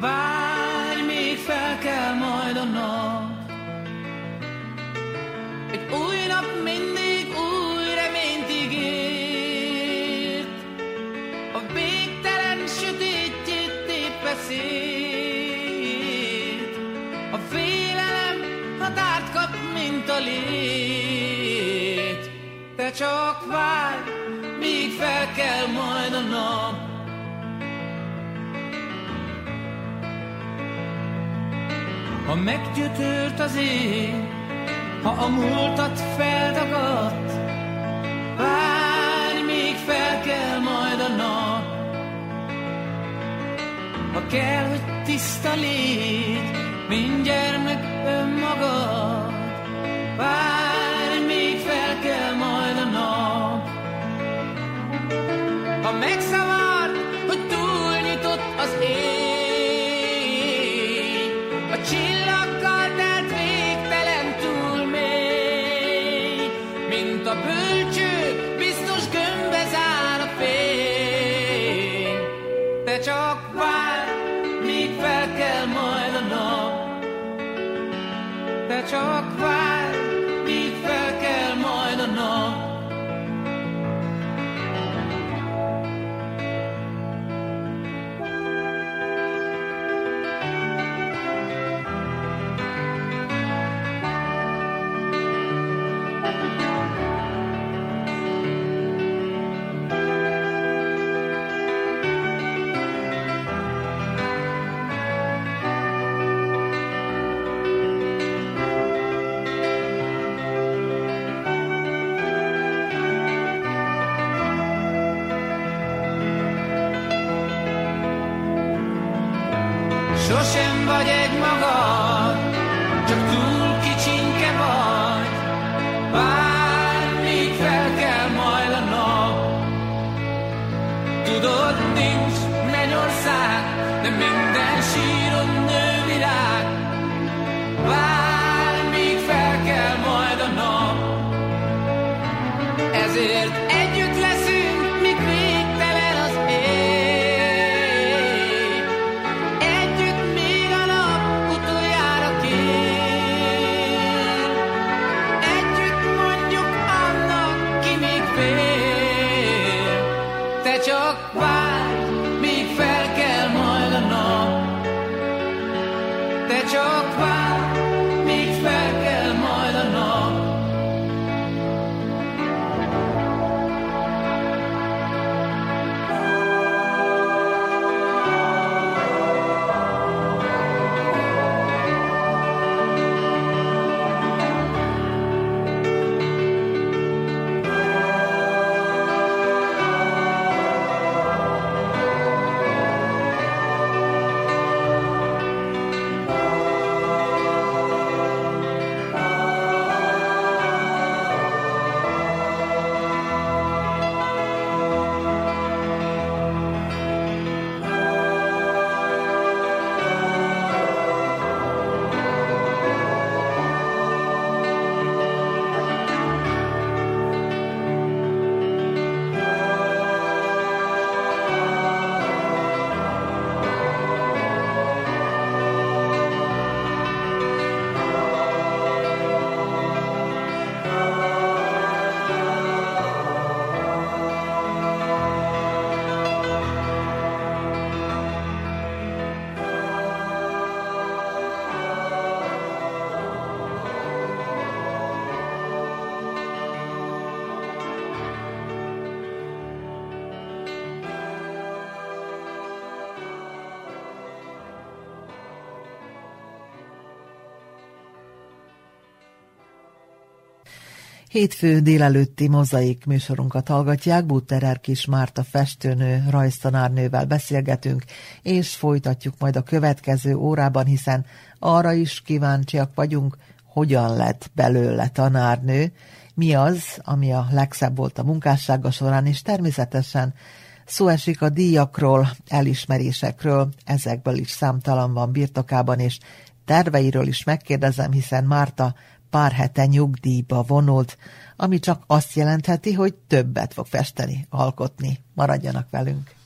Várj, még fel kell majd a nap. Egy új nap mindig szét. A félelem határt kap, mint a lét. Te csak várj, míg fel kell majd a nap. Ha meggyötört az ég, ha a múltat feldagadt, várj, még fel kell majd a nap. Ha kell, hogy tiszta légy, mint gyermek önmagad, várj, Hétfő délelőtti mozaik műsorunkat hallgatják, Butterer Kis Márta festőnő, rajztanárnővel beszélgetünk, és folytatjuk majd a következő órában, hiszen arra is kíváncsiak vagyunk, hogyan lett belőle tanárnő, mi az, ami a legszebb volt a munkássága során, és természetesen Szó esik a díjakról, elismerésekről, ezekből is számtalan van birtokában, és terveiről is megkérdezem, hiszen Márta pár hete nyugdíjba vonult, ami csak azt jelentheti, hogy többet fog festeni, alkotni. Maradjanak velünk!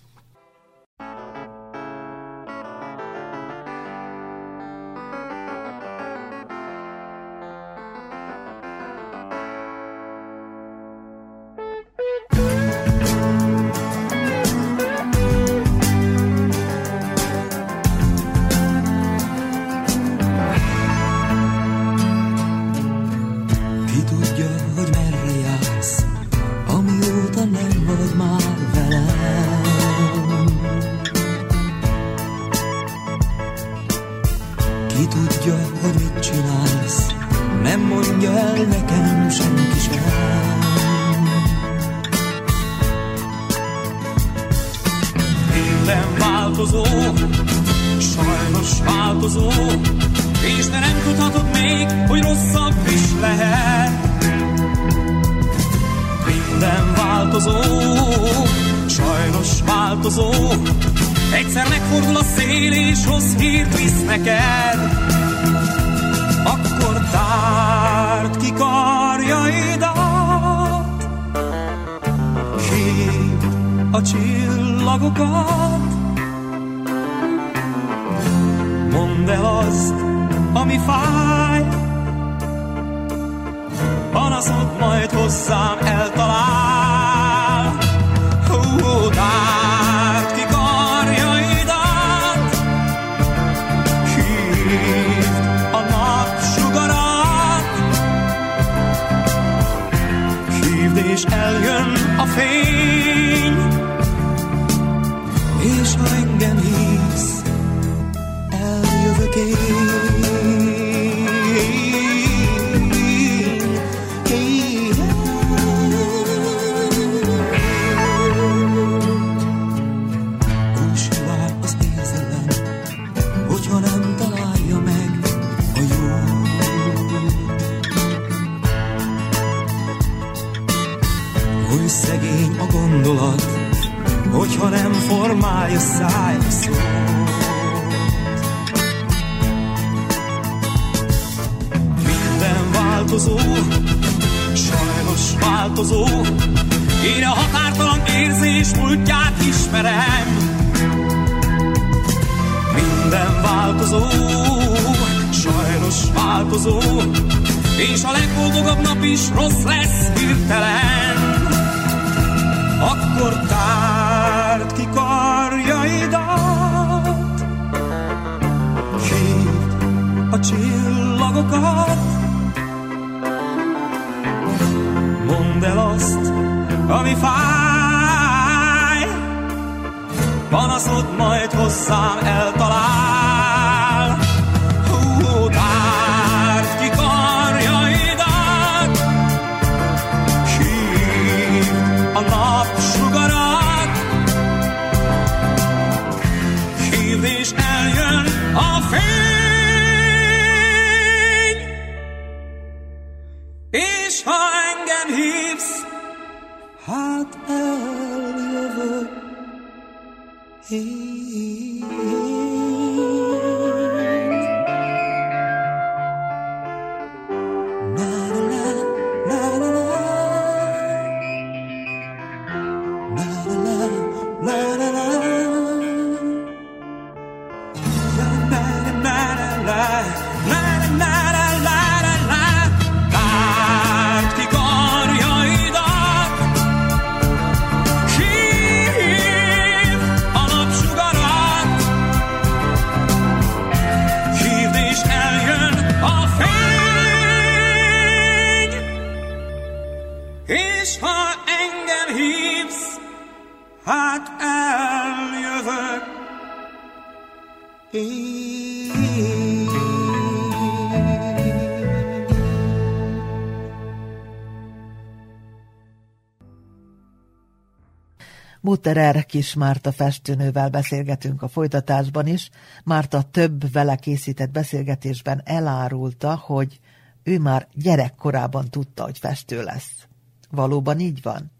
Butterer kis Márta festőnővel beszélgetünk a folytatásban is. Márta több vele készített beszélgetésben elárulta, hogy ő már gyerekkorában tudta, hogy festő lesz. Valóban így van?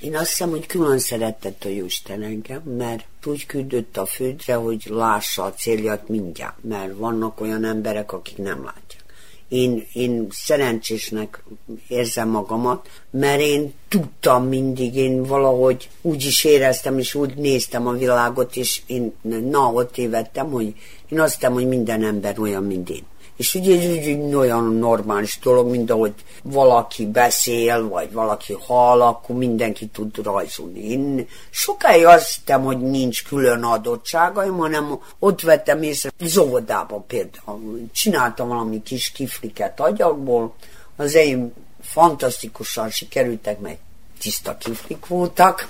Én azt hiszem, hogy külön szeretett a Jóisten engem, mert úgy küldött a földre, hogy lássa a célját mindjárt, mert vannak olyan emberek, akik nem látják. Én, én szerencsésnek érzem magamat, mert én tudtam mindig, én valahogy úgy is éreztem, és úgy néztem a világot, és én na, ott tévedtem, hogy én azt hiszem, hogy minden ember olyan, mint én. És ugye ez úgy olyan normális dolog, mint ahogy valaki beszél, vagy valaki hall, akkor mindenki tud rajzolni. Én sokáig azt hittem, hogy nincs külön adottságaim, hanem ott vettem észre, zóvodában például. Csináltam valami kis kifliket agyagból, az én fantasztikusan sikerültek, meg tiszta kiflik voltak,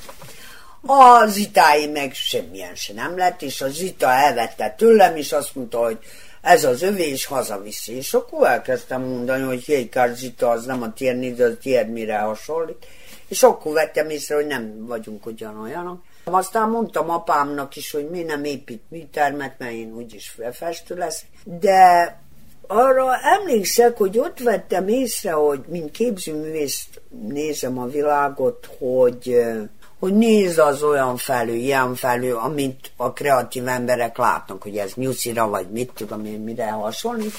a zitái meg semmilyen se nem lett, és a zita elvette tőlem, és azt mondta, hogy ez az övé, és hazaviszi. És akkor elkezdtem mondani, hogy Jékár Zita az nem a tiéd, de a tiéd mire hasonlít. És akkor vettem észre, hogy nem vagyunk ugyanolyanok. Aztán mondtam apámnak is, hogy mi nem épít műtermet, mert én úgyis festő lesz. De arra emlékszek, hogy ott vettem észre, hogy mint képzőművész nézem a világot, hogy hogy néz az olyan felül, ilyen felül, amit a kreatív emberek látnak, hogy ez nyuszira, vagy mit tudom én, mire hasonlít.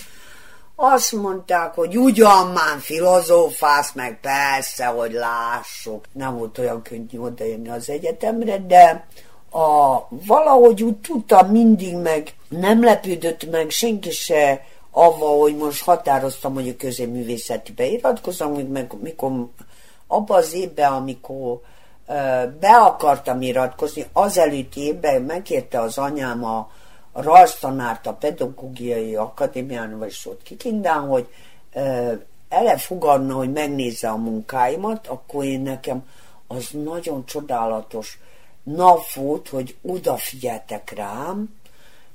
Azt mondták, hogy ugyan már filozófász, meg persze, hogy lássuk. Nem volt olyan könnyű odaérni az egyetemre, de a, valahogy úgy tudtam mindig meg, nem lepődött meg senki se avval, hogy most határoztam, hogy a közéművészetibe iratkozom, hogy meg mikor abban az évben, amikor be akartam iratkozni, azelőtt évben megkérte az anyám a, rajztanárt a pedagógiai akadémián, vagy ott kikindán, hogy elefogadna, hogy megnézze a munkáimat, akkor én nekem az nagyon csodálatos nap volt, hogy odafigyeltek rám,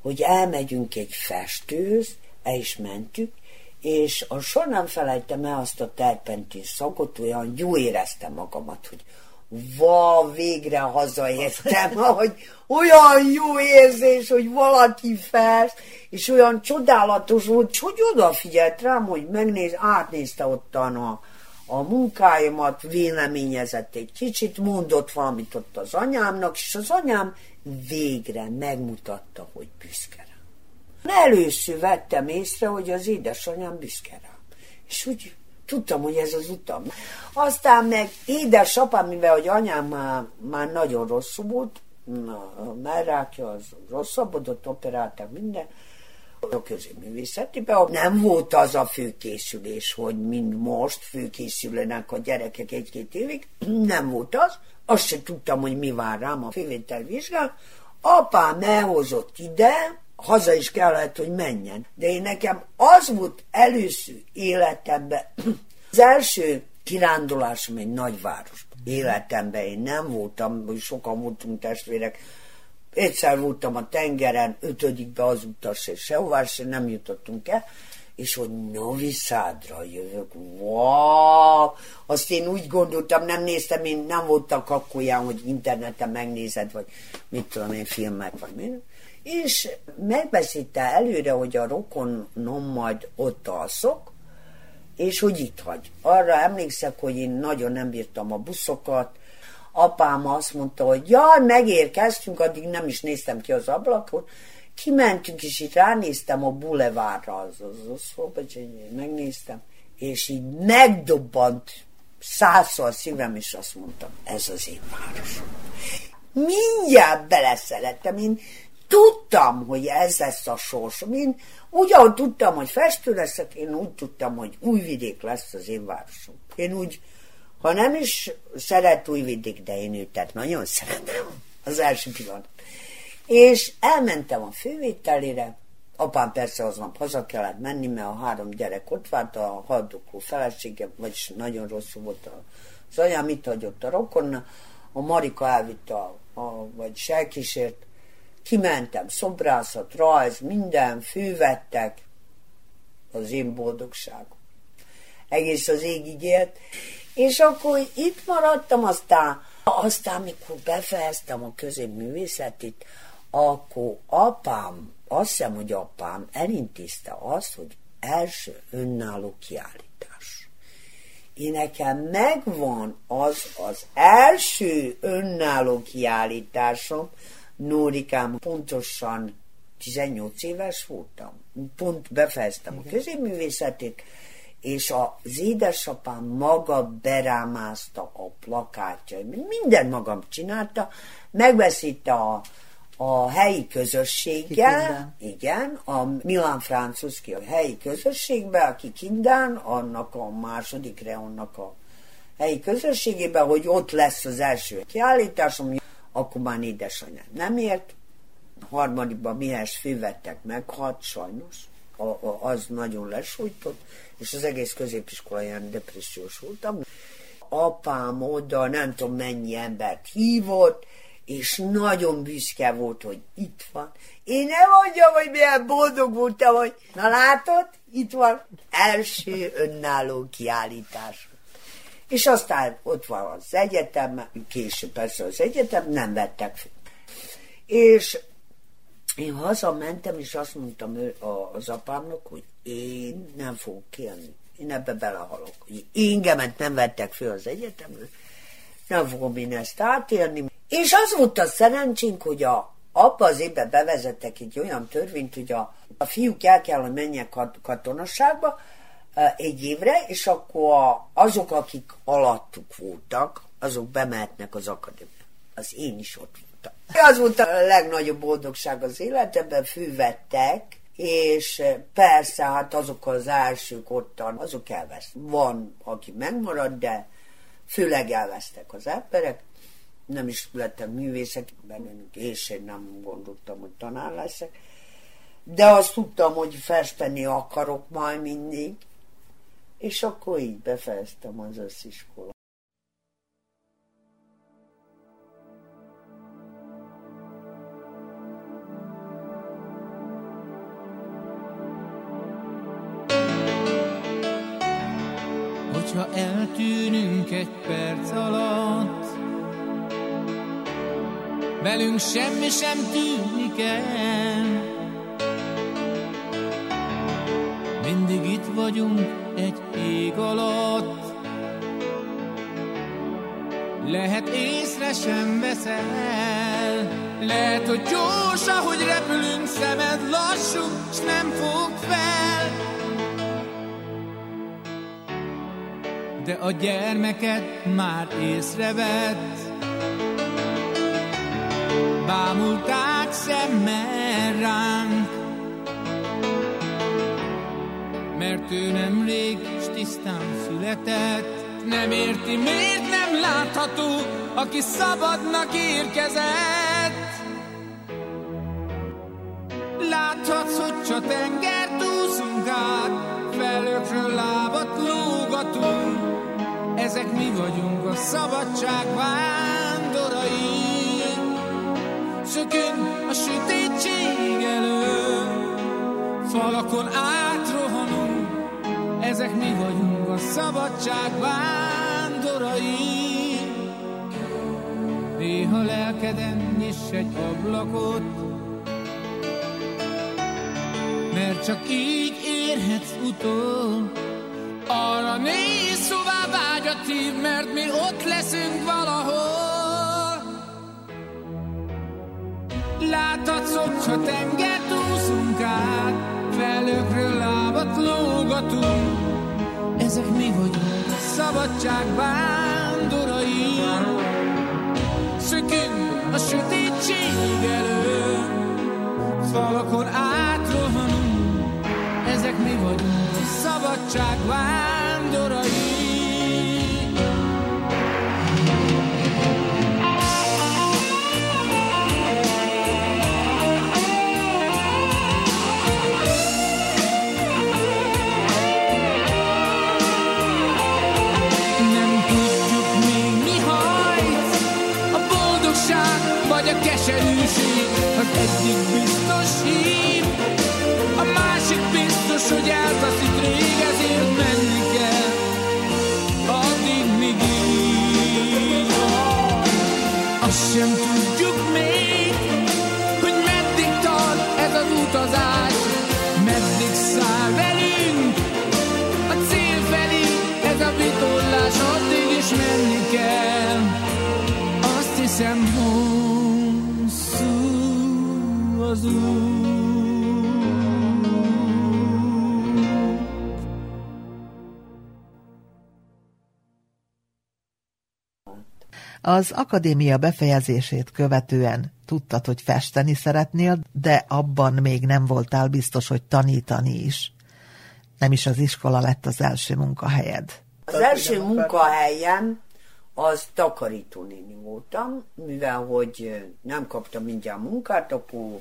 hogy elmegyünk egy festőz, el is mentük, és a soha nem felejtem el azt a terpentin szagot, olyan jó éreztem magamat, hogy va, végre hazaértem, *laughs* hogy olyan jó érzés, hogy valaki fest, és olyan csodálatos volt, hogy odafigyelt rám, hogy megnéz, átnézte ottan a, a munkáimat, véleményezett egy kicsit, mondott valamit ott az anyámnak, és az anyám végre megmutatta, hogy büszke rám. Először vettem észre, hogy az édesanyám büszke rám. És úgy tudtam, hogy ez az utam. Aztán meg édesapám, mivel hogy anyám már, már nagyon rosszul volt, a merrákja az rosszabbodott, operáltak minden, a középművészetiben nem volt az a főkészülés, hogy mind most főkészülnek a gyerekek egy-két évig, nem volt az, azt sem tudtam, hogy mi vár rám a fővételvizsgál. Apám elhozott ide, haza is kellett, hogy menjen. De én nekem az volt először életemben, *clears throat* az első kirándulásom egy nagyvárosban. Életemben én nem voltam, hogy sokan voltunk testvérek, egyszer voltam a tengeren, ötödikbe az utas, és sehová se nem jutottunk el, és hogy Novi Szádra jövök, wow! Azt én úgy gondoltam, nem néztem, én nem voltak akkor ilyen, hogy interneten megnézed, vagy mit tudom én, filmek, vagy mi és megbeszélte előre, hogy a rokonom majd ott alszok, és hogy itt hagy. Arra emlékszek, hogy én nagyon nem bírtam a buszokat, apám azt mondta, hogy jaj, megérkeztünk, addig nem is néztem ki az ablakot, kimentünk, és itt ránéztem a bulevárra, az, az, az, az megnéztem, és így megdobbant százszor szívem, és azt mondtam, ez az én városom. Mindjárt beleszerettem, én tudtam, hogy ez lesz a sorsom. Én úgy, ahogy tudtam, hogy festő leszek, én úgy tudtam, hogy újvidék lesz az én városom. Én úgy, ha nem is szeret újvidék, de én őt nagyon szeretem az első pillanat. És elmentem a fővételére, apám persze aznap haza kellett menni, mert a három gyerek ott várt, a haldokló felesége, vagyis nagyon rosszul volt az anyám, itt hagyott a rokonna, a Marika elvitte, a, a, vagy selkísért, Kimentem, szobrászat, rajz, minden, fűvettek, az én boldogságom. Egész az égig élt. És akkor itt maradtam, aztán, aztán mikor befejeztem a középművészetit, akkor apám, azt hiszem, hogy apám elintézte azt, hogy első önálló kiállítás. én nekem megvan az az első önálló kiállításom, Nórikám pontosan 18 éves voltam. Pont befejeztem a középművészetét, és az édesapám maga berámázta a plakátja. Minden magam csinálta, megbeszélte a, a helyi közösséggel, igen, a Milan Francuszki a helyi közösségbe, aki Kindán, annak a második reonnak a helyi közösségében, hogy ott lesz az első kiállításom, akkor már édesanyám nem ért, a harmadikban mihez fővettek meghalt, sajnos, a, a, az nagyon lesújtott, és az egész középiskola ilyen depressziós voltam. Apám oda nem tudom mennyi embert hívott, és nagyon büszke volt, hogy itt van. Én nem mondjam, hogy milyen boldog voltam, hogy na látod, itt van első önálló kiállítás. És aztán ott van az egyetem, később persze az egyetem, nem vettek fel. És én hazamentem, és azt mondtam az apámnak, hogy én nem fogok kérni. Én ebbe belehalok. Engemet nem vettek föl az egyetemről, nem fogom én ezt átélni. És az volt a szerencsénk, hogy a, abba az évben bevezettek egy olyan törvényt, hogy a, a fiúk el kell, hogy menjenek kat, katonasságba egy évre, és akkor azok, akik alattuk voltak, azok bemehetnek az akadémiába. Az én is ott voltam. Az volt a legnagyobb boldogság az életemben, fűvettek, és persze, hát azok az elsők ottan, azok elvesz. Van, aki megmarad, de főleg elvesztek az emberek. Nem is lettek művészek, bennünk és én nem gondoltam, hogy tanár leszek. De azt tudtam, hogy festeni akarok majd mindig, és akkor így befejeztem az össziskolát. Hogyha eltűnünk egy perc alatt, velünk semmi sem tűnik el. Mindig itt vagyunk egy ég alatt. Lehet észre sem veszel, lehet, hogy gyors, ahogy repülünk, szemed lassú, s nem fog fel. De a gyermeket már észrevett, bámulták szemmel ránk, mert ő nemrég s tisztán született. Nem érti, miért nem látható, aki szabadnak érkezett. Láthatsz, hogy csak tenger úszunk át, felőkről lábat lógatunk. Ezek mi vagyunk a szabadság vándorai. Szökünk a sötétség elő, falakon átrohanunk ezek mi vagyunk a szabadság vándorai. Néha lelkeden nyiss egy ablakot, mert csak így érhetsz utol. Arra néz, hová vágyat hív, mert mi ott leszünk valahol. Láthatsz, hogyha tengert úszunk át, felőkről lábat lógatunk, ezek mi vagyunk, szabadság vándorai. Szökünk a sötétség elő, falakon átrohanunk, ezek mi vagyunk, szabadság vándorai. Egyik biztos hív, a másik biztos, hogy eltaszít rég, ezért menni kell, addig míg így. Azt sem tudjuk még, hogy meddig tart ez az utazás, az út. Az akadémia befejezését követően tudtad, hogy festeni szeretnél, de abban még nem voltál biztos, hogy tanítani is. Nem is az iskola lett az első munkahelyed. Az első munkahelyem az takarítónéni voltam, mivel hogy nem kaptam mindjárt munkát, akkor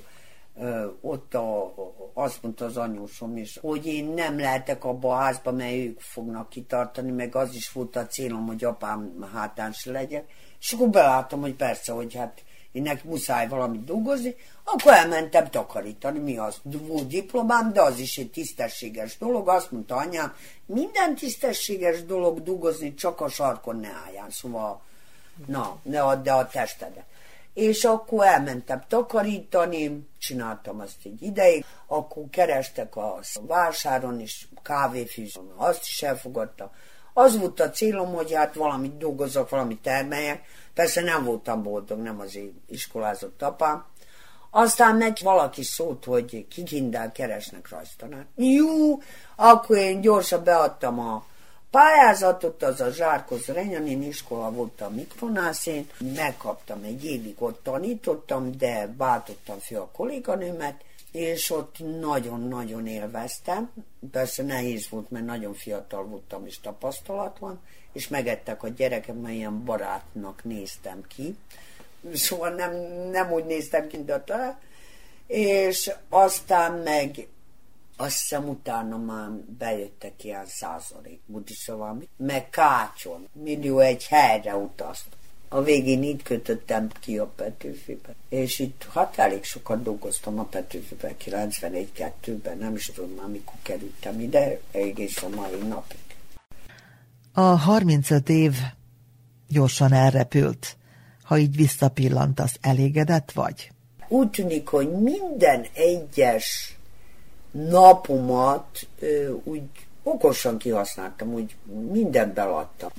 ott a, azt mondta az anyósom is, hogy én nem lehetek abba a házba, mert ők fognak kitartani, meg az is volt a célom, hogy apám hátán se legyek. És akkor beláttam, hogy persze, hogy hát én neki muszáj valamit dolgozni, akkor elmentem takarítani, mi az? Volt diplomám, de az is egy tisztességes dolog. Azt mondta anyám, minden tisztességes dolog dolgozni, csak a sarkon ne álljál, szóval na, ne add a testedet. És akkor elmentem takarítani, csináltam azt egy ideig, akkor kerestek a vásáron, és kávéfűzön, azt is elfogadta. Az volt a célom, hogy hát valamit dolgozok, valamit termeljek. Persze nem voltam boldog, nem az én iskolázott apám. Aztán meg valaki szólt, hogy kikindel keresnek rajztanát. Jó, akkor én gyorsan beadtam a pályázatot, az a Zsárkoz Renyanin iskola volt a Mikronászén, megkaptam egy évig ott tanítottam, de váltottam fel a kolléganőmet, és ott nagyon-nagyon élveztem. Persze nehéz volt, mert nagyon fiatal voltam és tapasztalatlan, és megettek a gyerekem, mert ilyen barátnak néztem ki. Szóval nem, nem úgy néztem ki, de talán. És aztán meg azt hiszem utána már bejöttek ilyen százalék szóval meg Kácson, millió egy helyre utaztam. A végén így kötöttem ki a Petőfibe. És itt hát elég sokat dolgoztam a Petőfibe, 91-2-ben, nem is tudom már mikor kerültem ide, egész a mai napig. A 35 év gyorsan elrepült. Ha így visszapillantasz, elégedett vagy? Úgy tűnik, hogy minden egyes napomat úgy okosan kihasználtam, úgy mindent beladtam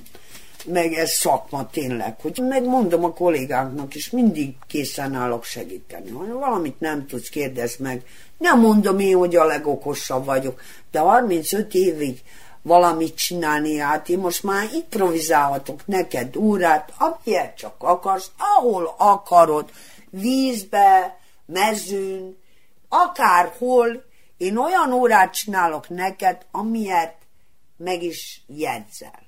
meg ez szakma tényleg, hogy megmondom a kollégánknak is, mindig készen állok segíteni. Ha valamit nem tudsz, kérdezd meg. Nem mondom én, hogy a legokosabb vagyok, de 35 évig valamit csinálni, hát én most már improvizálhatok neked órát, amilyet csak akarsz, ahol akarod, vízbe, mezőn, akárhol, én olyan órát csinálok neked, amilyet meg is jegyzel.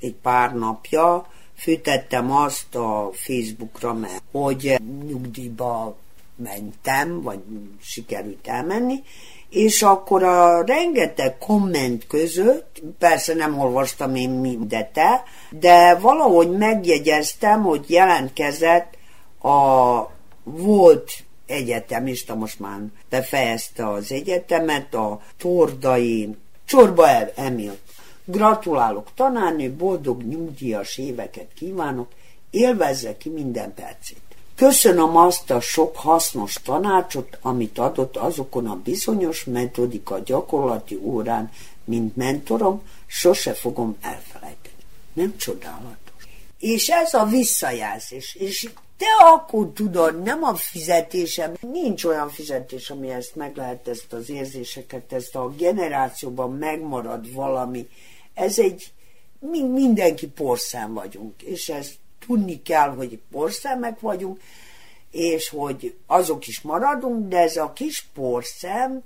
Egy pár napja fűtettem azt a Facebookra, mert hogy nyugdíjba mentem, vagy sikerült elmenni, és akkor a rengeteg komment között, persze nem olvastam én mindet el, de valahogy megjegyeztem, hogy jelentkezett a volt egyetemista, most már befejezte az egyetemet, a Tordai Csorba Emil Gratulálok, tanárnő, boldog nyugdíjas éveket kívánok, élvezze ki minden percét. Köszönöm azt a sok hasznos tanácsot, amit adott azokon a bizonyos metodika gyakorlati órán, mint mentorom, sose fogom elfelejteni. Nem csodálatos. És ez a visszajelzés, és te akkor tudod, nem a fizetésem, nincs olyan fizetés, ami ezt meg lehet, ezt az érzéseket, ezt a generációban megmarad valami, ez egy, mi mindenki porszem vagyunk, és ez tudni kell, hogy porszemek vagyunk, és hogy azok is maradunk, de ez a kis porszem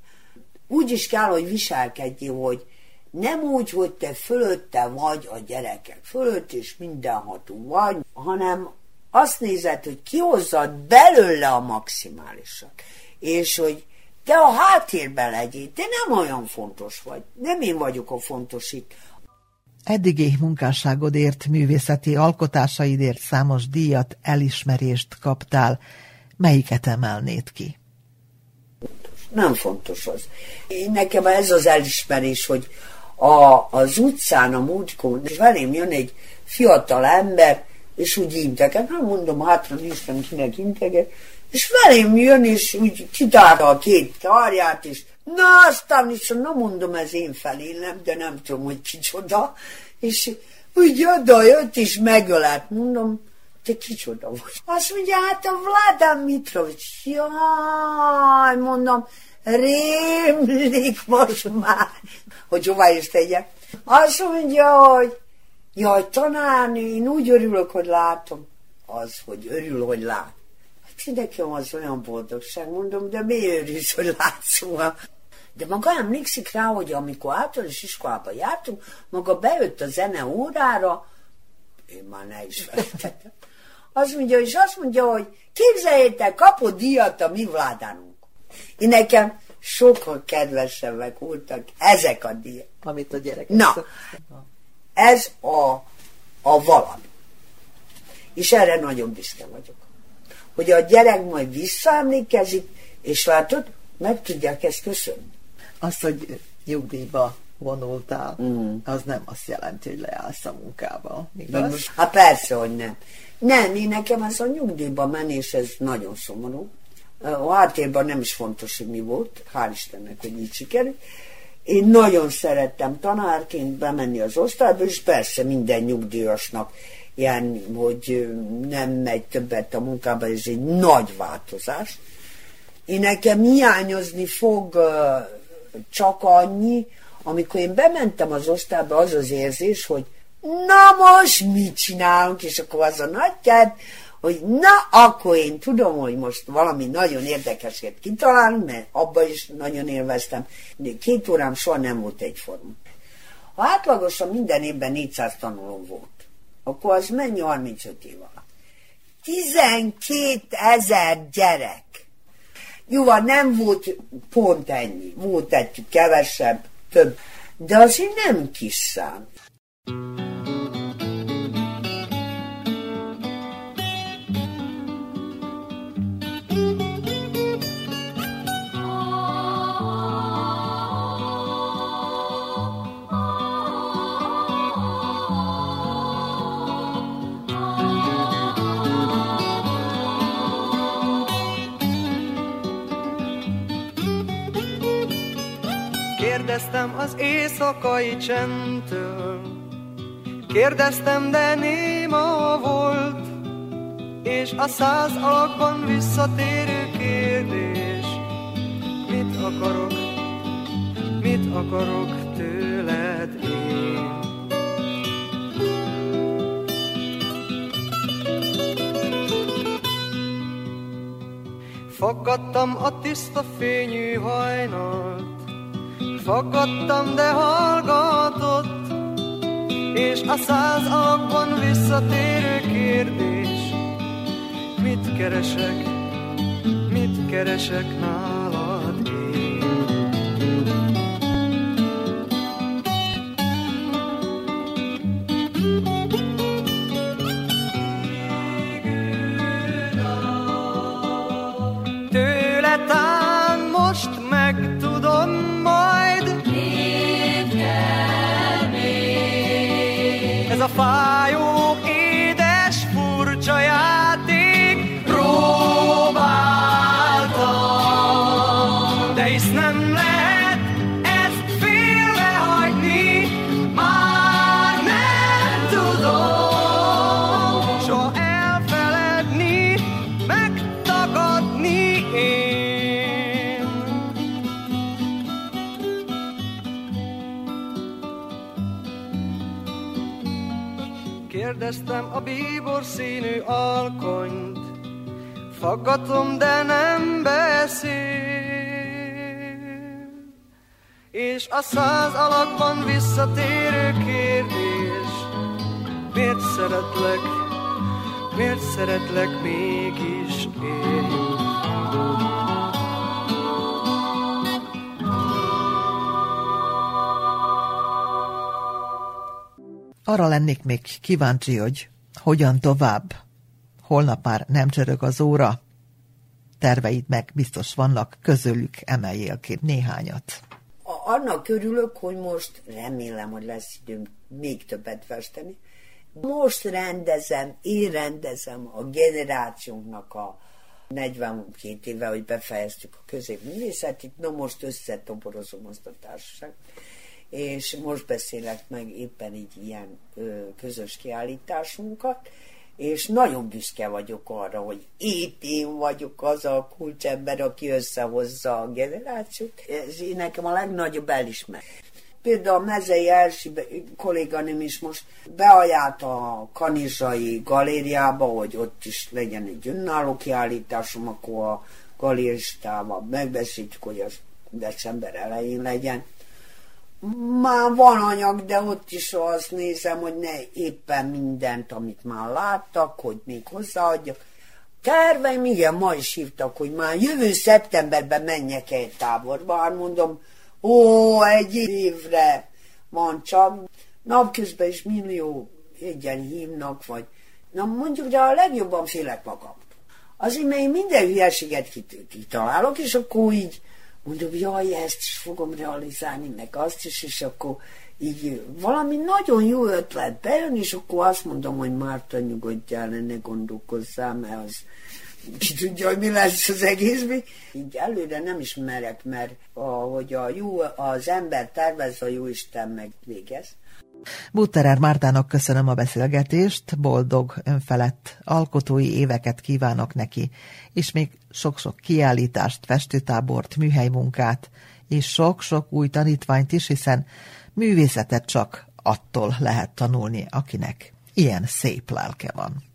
úgy is kell, hogy viselkedj, hogy nem úgy, hogy te fölötte vagy a gyerekek fölött, és mindenható vagy, hanem azt nézed, hogy kihozzad belőle a maximálisat, és hogy te a háttérben legyél, te nem olyan fontos vagy, nem én vagyok a fontos itt, Eddigi munkásságodért, művészeti alkotásaidért számos díjat, elismerést kaptál. Melyiket emelnéd ki? Nem fontos az. Én nekem ez az elismerés, hogy a, az utcán, a múltkor, és velém jön egy fiatal ember, és úgy integet, nem mondom, hátra néztem, kinek integet, és velém jön, és úgy kitárta a két karját, és Na, aztán is, na mondom, ez én felélem, de nem tudom, hogy kicsoda. És úgy oda jött, és megölelt. Mondom, te kicsoda vagy? Azt mondja, hát a Vladán Mitrovics. Jaj, mondom, rémlik most már, hogy hová is tegyek. Azt mondja, hogy Jaj, tanárni, én úgy örülök, hogy látom. Az, hogy örül, hogy lát. Hát nekem az olyan boldogság, mondom, de mi örülsz, hogy látsz szóval. De maga emlékszik rá, hogy amikor általános iskolába jártunk, maga bejött a zene órára, én már ne is feltettem. Azt mondja, és azt mondja, hogy képzeljétek, kapott díjat a mi vládánunk. Én nekem sokkal kedvesebbek voltak ezek a díjak. Amit a gyerekek Na, szoktak. Ez a, a valami. És erre nagyon büszke vagyok. Hogy a gyerek majd visszaemlékezik, és látod, meg tudják ezt köszönni. Az, hogy nyugdíjba vonultál, Mm. az nem azt jelenti, hogy leállsz a munkába. Igaz? most, hát persze, hogy nem. Nem, én nekem ez a nyugdíjba menés, ez nagyon szomorú. A háttérben nem is fontos, hogy mi volt, hál' Istennek, hogy így sikerült. Én nagyon szerettem tanárként bemenni az osztályba, és persze minden nyugdíjasnak ilyen, hogy nem megy többet a munkába, ez egy nagy változás. Én nekem hiányozni fog csak annyi, amikor én bementem az osztályba, az az érzés, hogy na most mit csinálunk, és akkor az a nagy kert, hogy na, akkor én tudom, hogy most valami nagyon érdekeset kitalálunk, mert abba is nagyon élveztem, de két órám soha nem volt egyforma. Ha átlagosan minden évben 400 tanuló volt, akkor az mennyi 35 év alatt? 12 ezer gyerek. Jó, nem volt pont ennyi. Volt egy kevesebb, több. De azért nem kis szám. Kérdeztem az éjszakai csendtől, kérdeztem, de néma volt, és a száz alakban visszatérő kérdés, mit akarok, mit akarok tőled én? Fogadtam a tiszta fényű hajnalt, Fogadtam, de hallgatott, és a száz alakban visszatérő kérdés. Mit keresek, mit keresek nálad Ez Kérdeztem a bíbor színű alkonyt, Faggatom, de nem beszél. És a száz alakban visszatérő kérdés, Miért szeretlek, miért szeretlek mégis Arra lennék még kíváncsi, hogy hogyan tovább. Holnap már nem csörög az óra. Terveid meg biztos vannak, közülük emeljél ki néhányat. Annak örülök, hogy most remélem, hogy lesz időm még többet festeni. Most rendezem, én rendezem a generációnknak a 42 éve, hogy befejeztük a középművészetit, na most összetoborozom azt a társaságot, és most beszélek meg éppen így ilyen ö, közös kiállításunkat, és nagyon büszke vagyok arra, hogy épp én vagyok az a kulcsember, aki összehozza a generációt. Ez nekem a legnagyobb elismerés. például a Mezei Elsi kolléganőm is most beajált a Kanizsai galériába, hogy ott is legyen egy önálló kiállításom, akkor a galéristával megbeszéljük, hogy az december elején legyen. Már van anyag, de ott is azt nézem, hogy ne éppen mindent, amit már láttak, hogy még hozzáadjak. Terveim, igen, ma is hívtak, hogy már jövő szeptemberben menjek egy táborba. Hát mondom, ó, egy évre van csak. Napközben is millió egyen hívnak, vagy... Na mondjuk, de a legjobban félek magam. Azért, mert én minden hülyeséget kitalálok, és akkor így mondom, jaj, ezt is fogom realizálni, meg azt is, és akkor így valami nagyon jó ötlet bejön, és akkor azt mondom, hogy Márta nyugodjál, ne gondolkozzál, mert az ki tudja, hogy mi lesz az egész. Így előre nem is merek, mert ahogy a jó, az ember tervez, a jó Isten meg végez. Butterer Mártának köszönöm a beszélgetést, boldog, önfelett alkotói éveket kívánok neki, és még sok-sok kiállítást, festőtábort, műhelymunkát, és sok-sok új tanítványt is, hiszen művészetet csak attól lehet tanulni, akinek ilyen szép lelke van.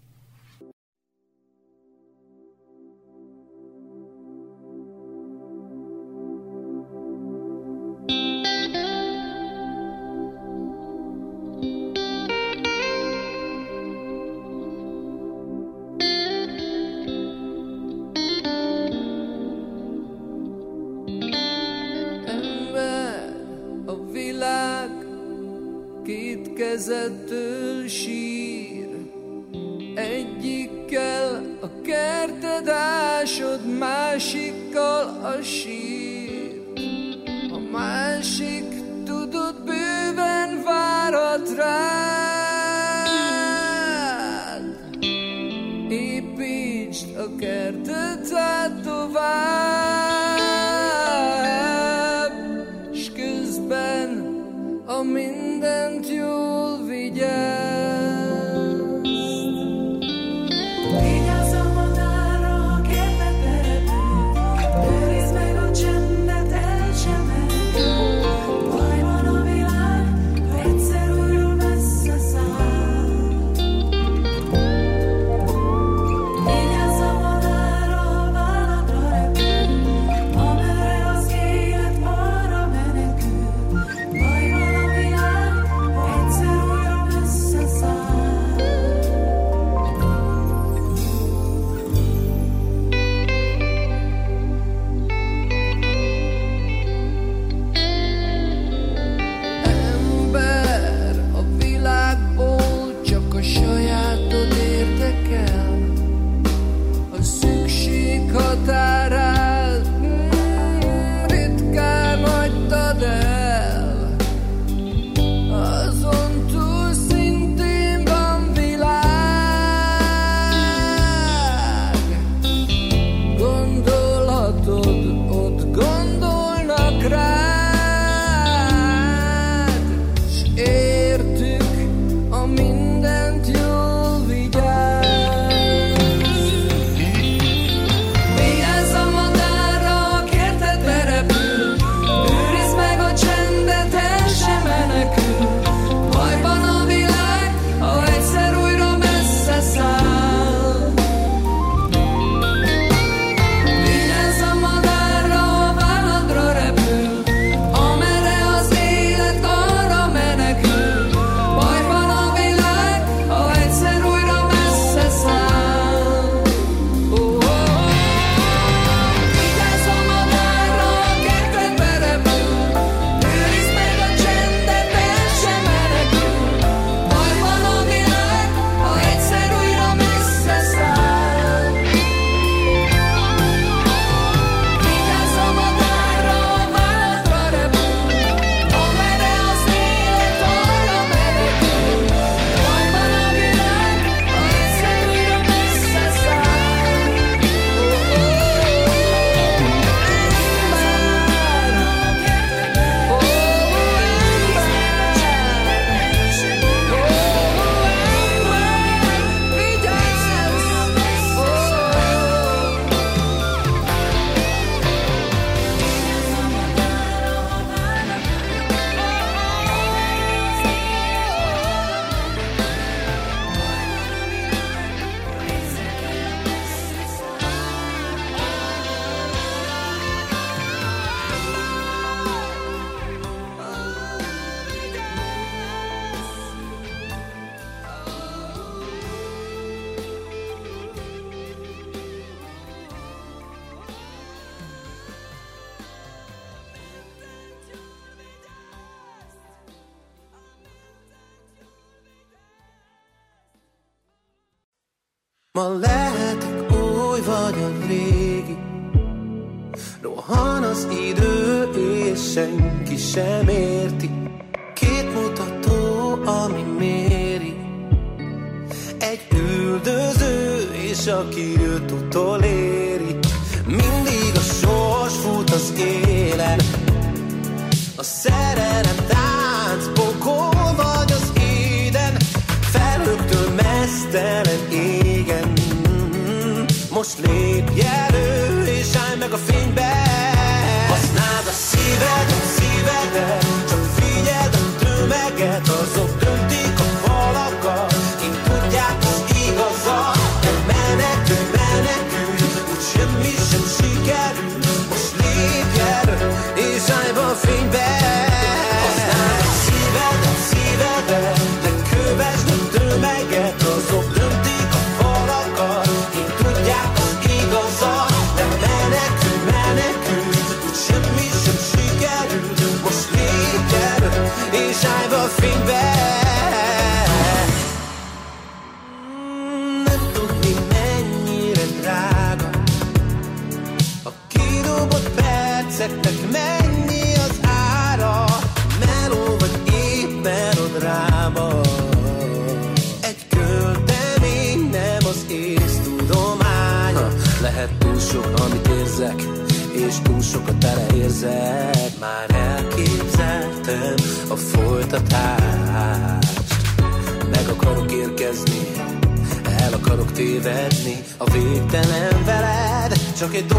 Veled, csak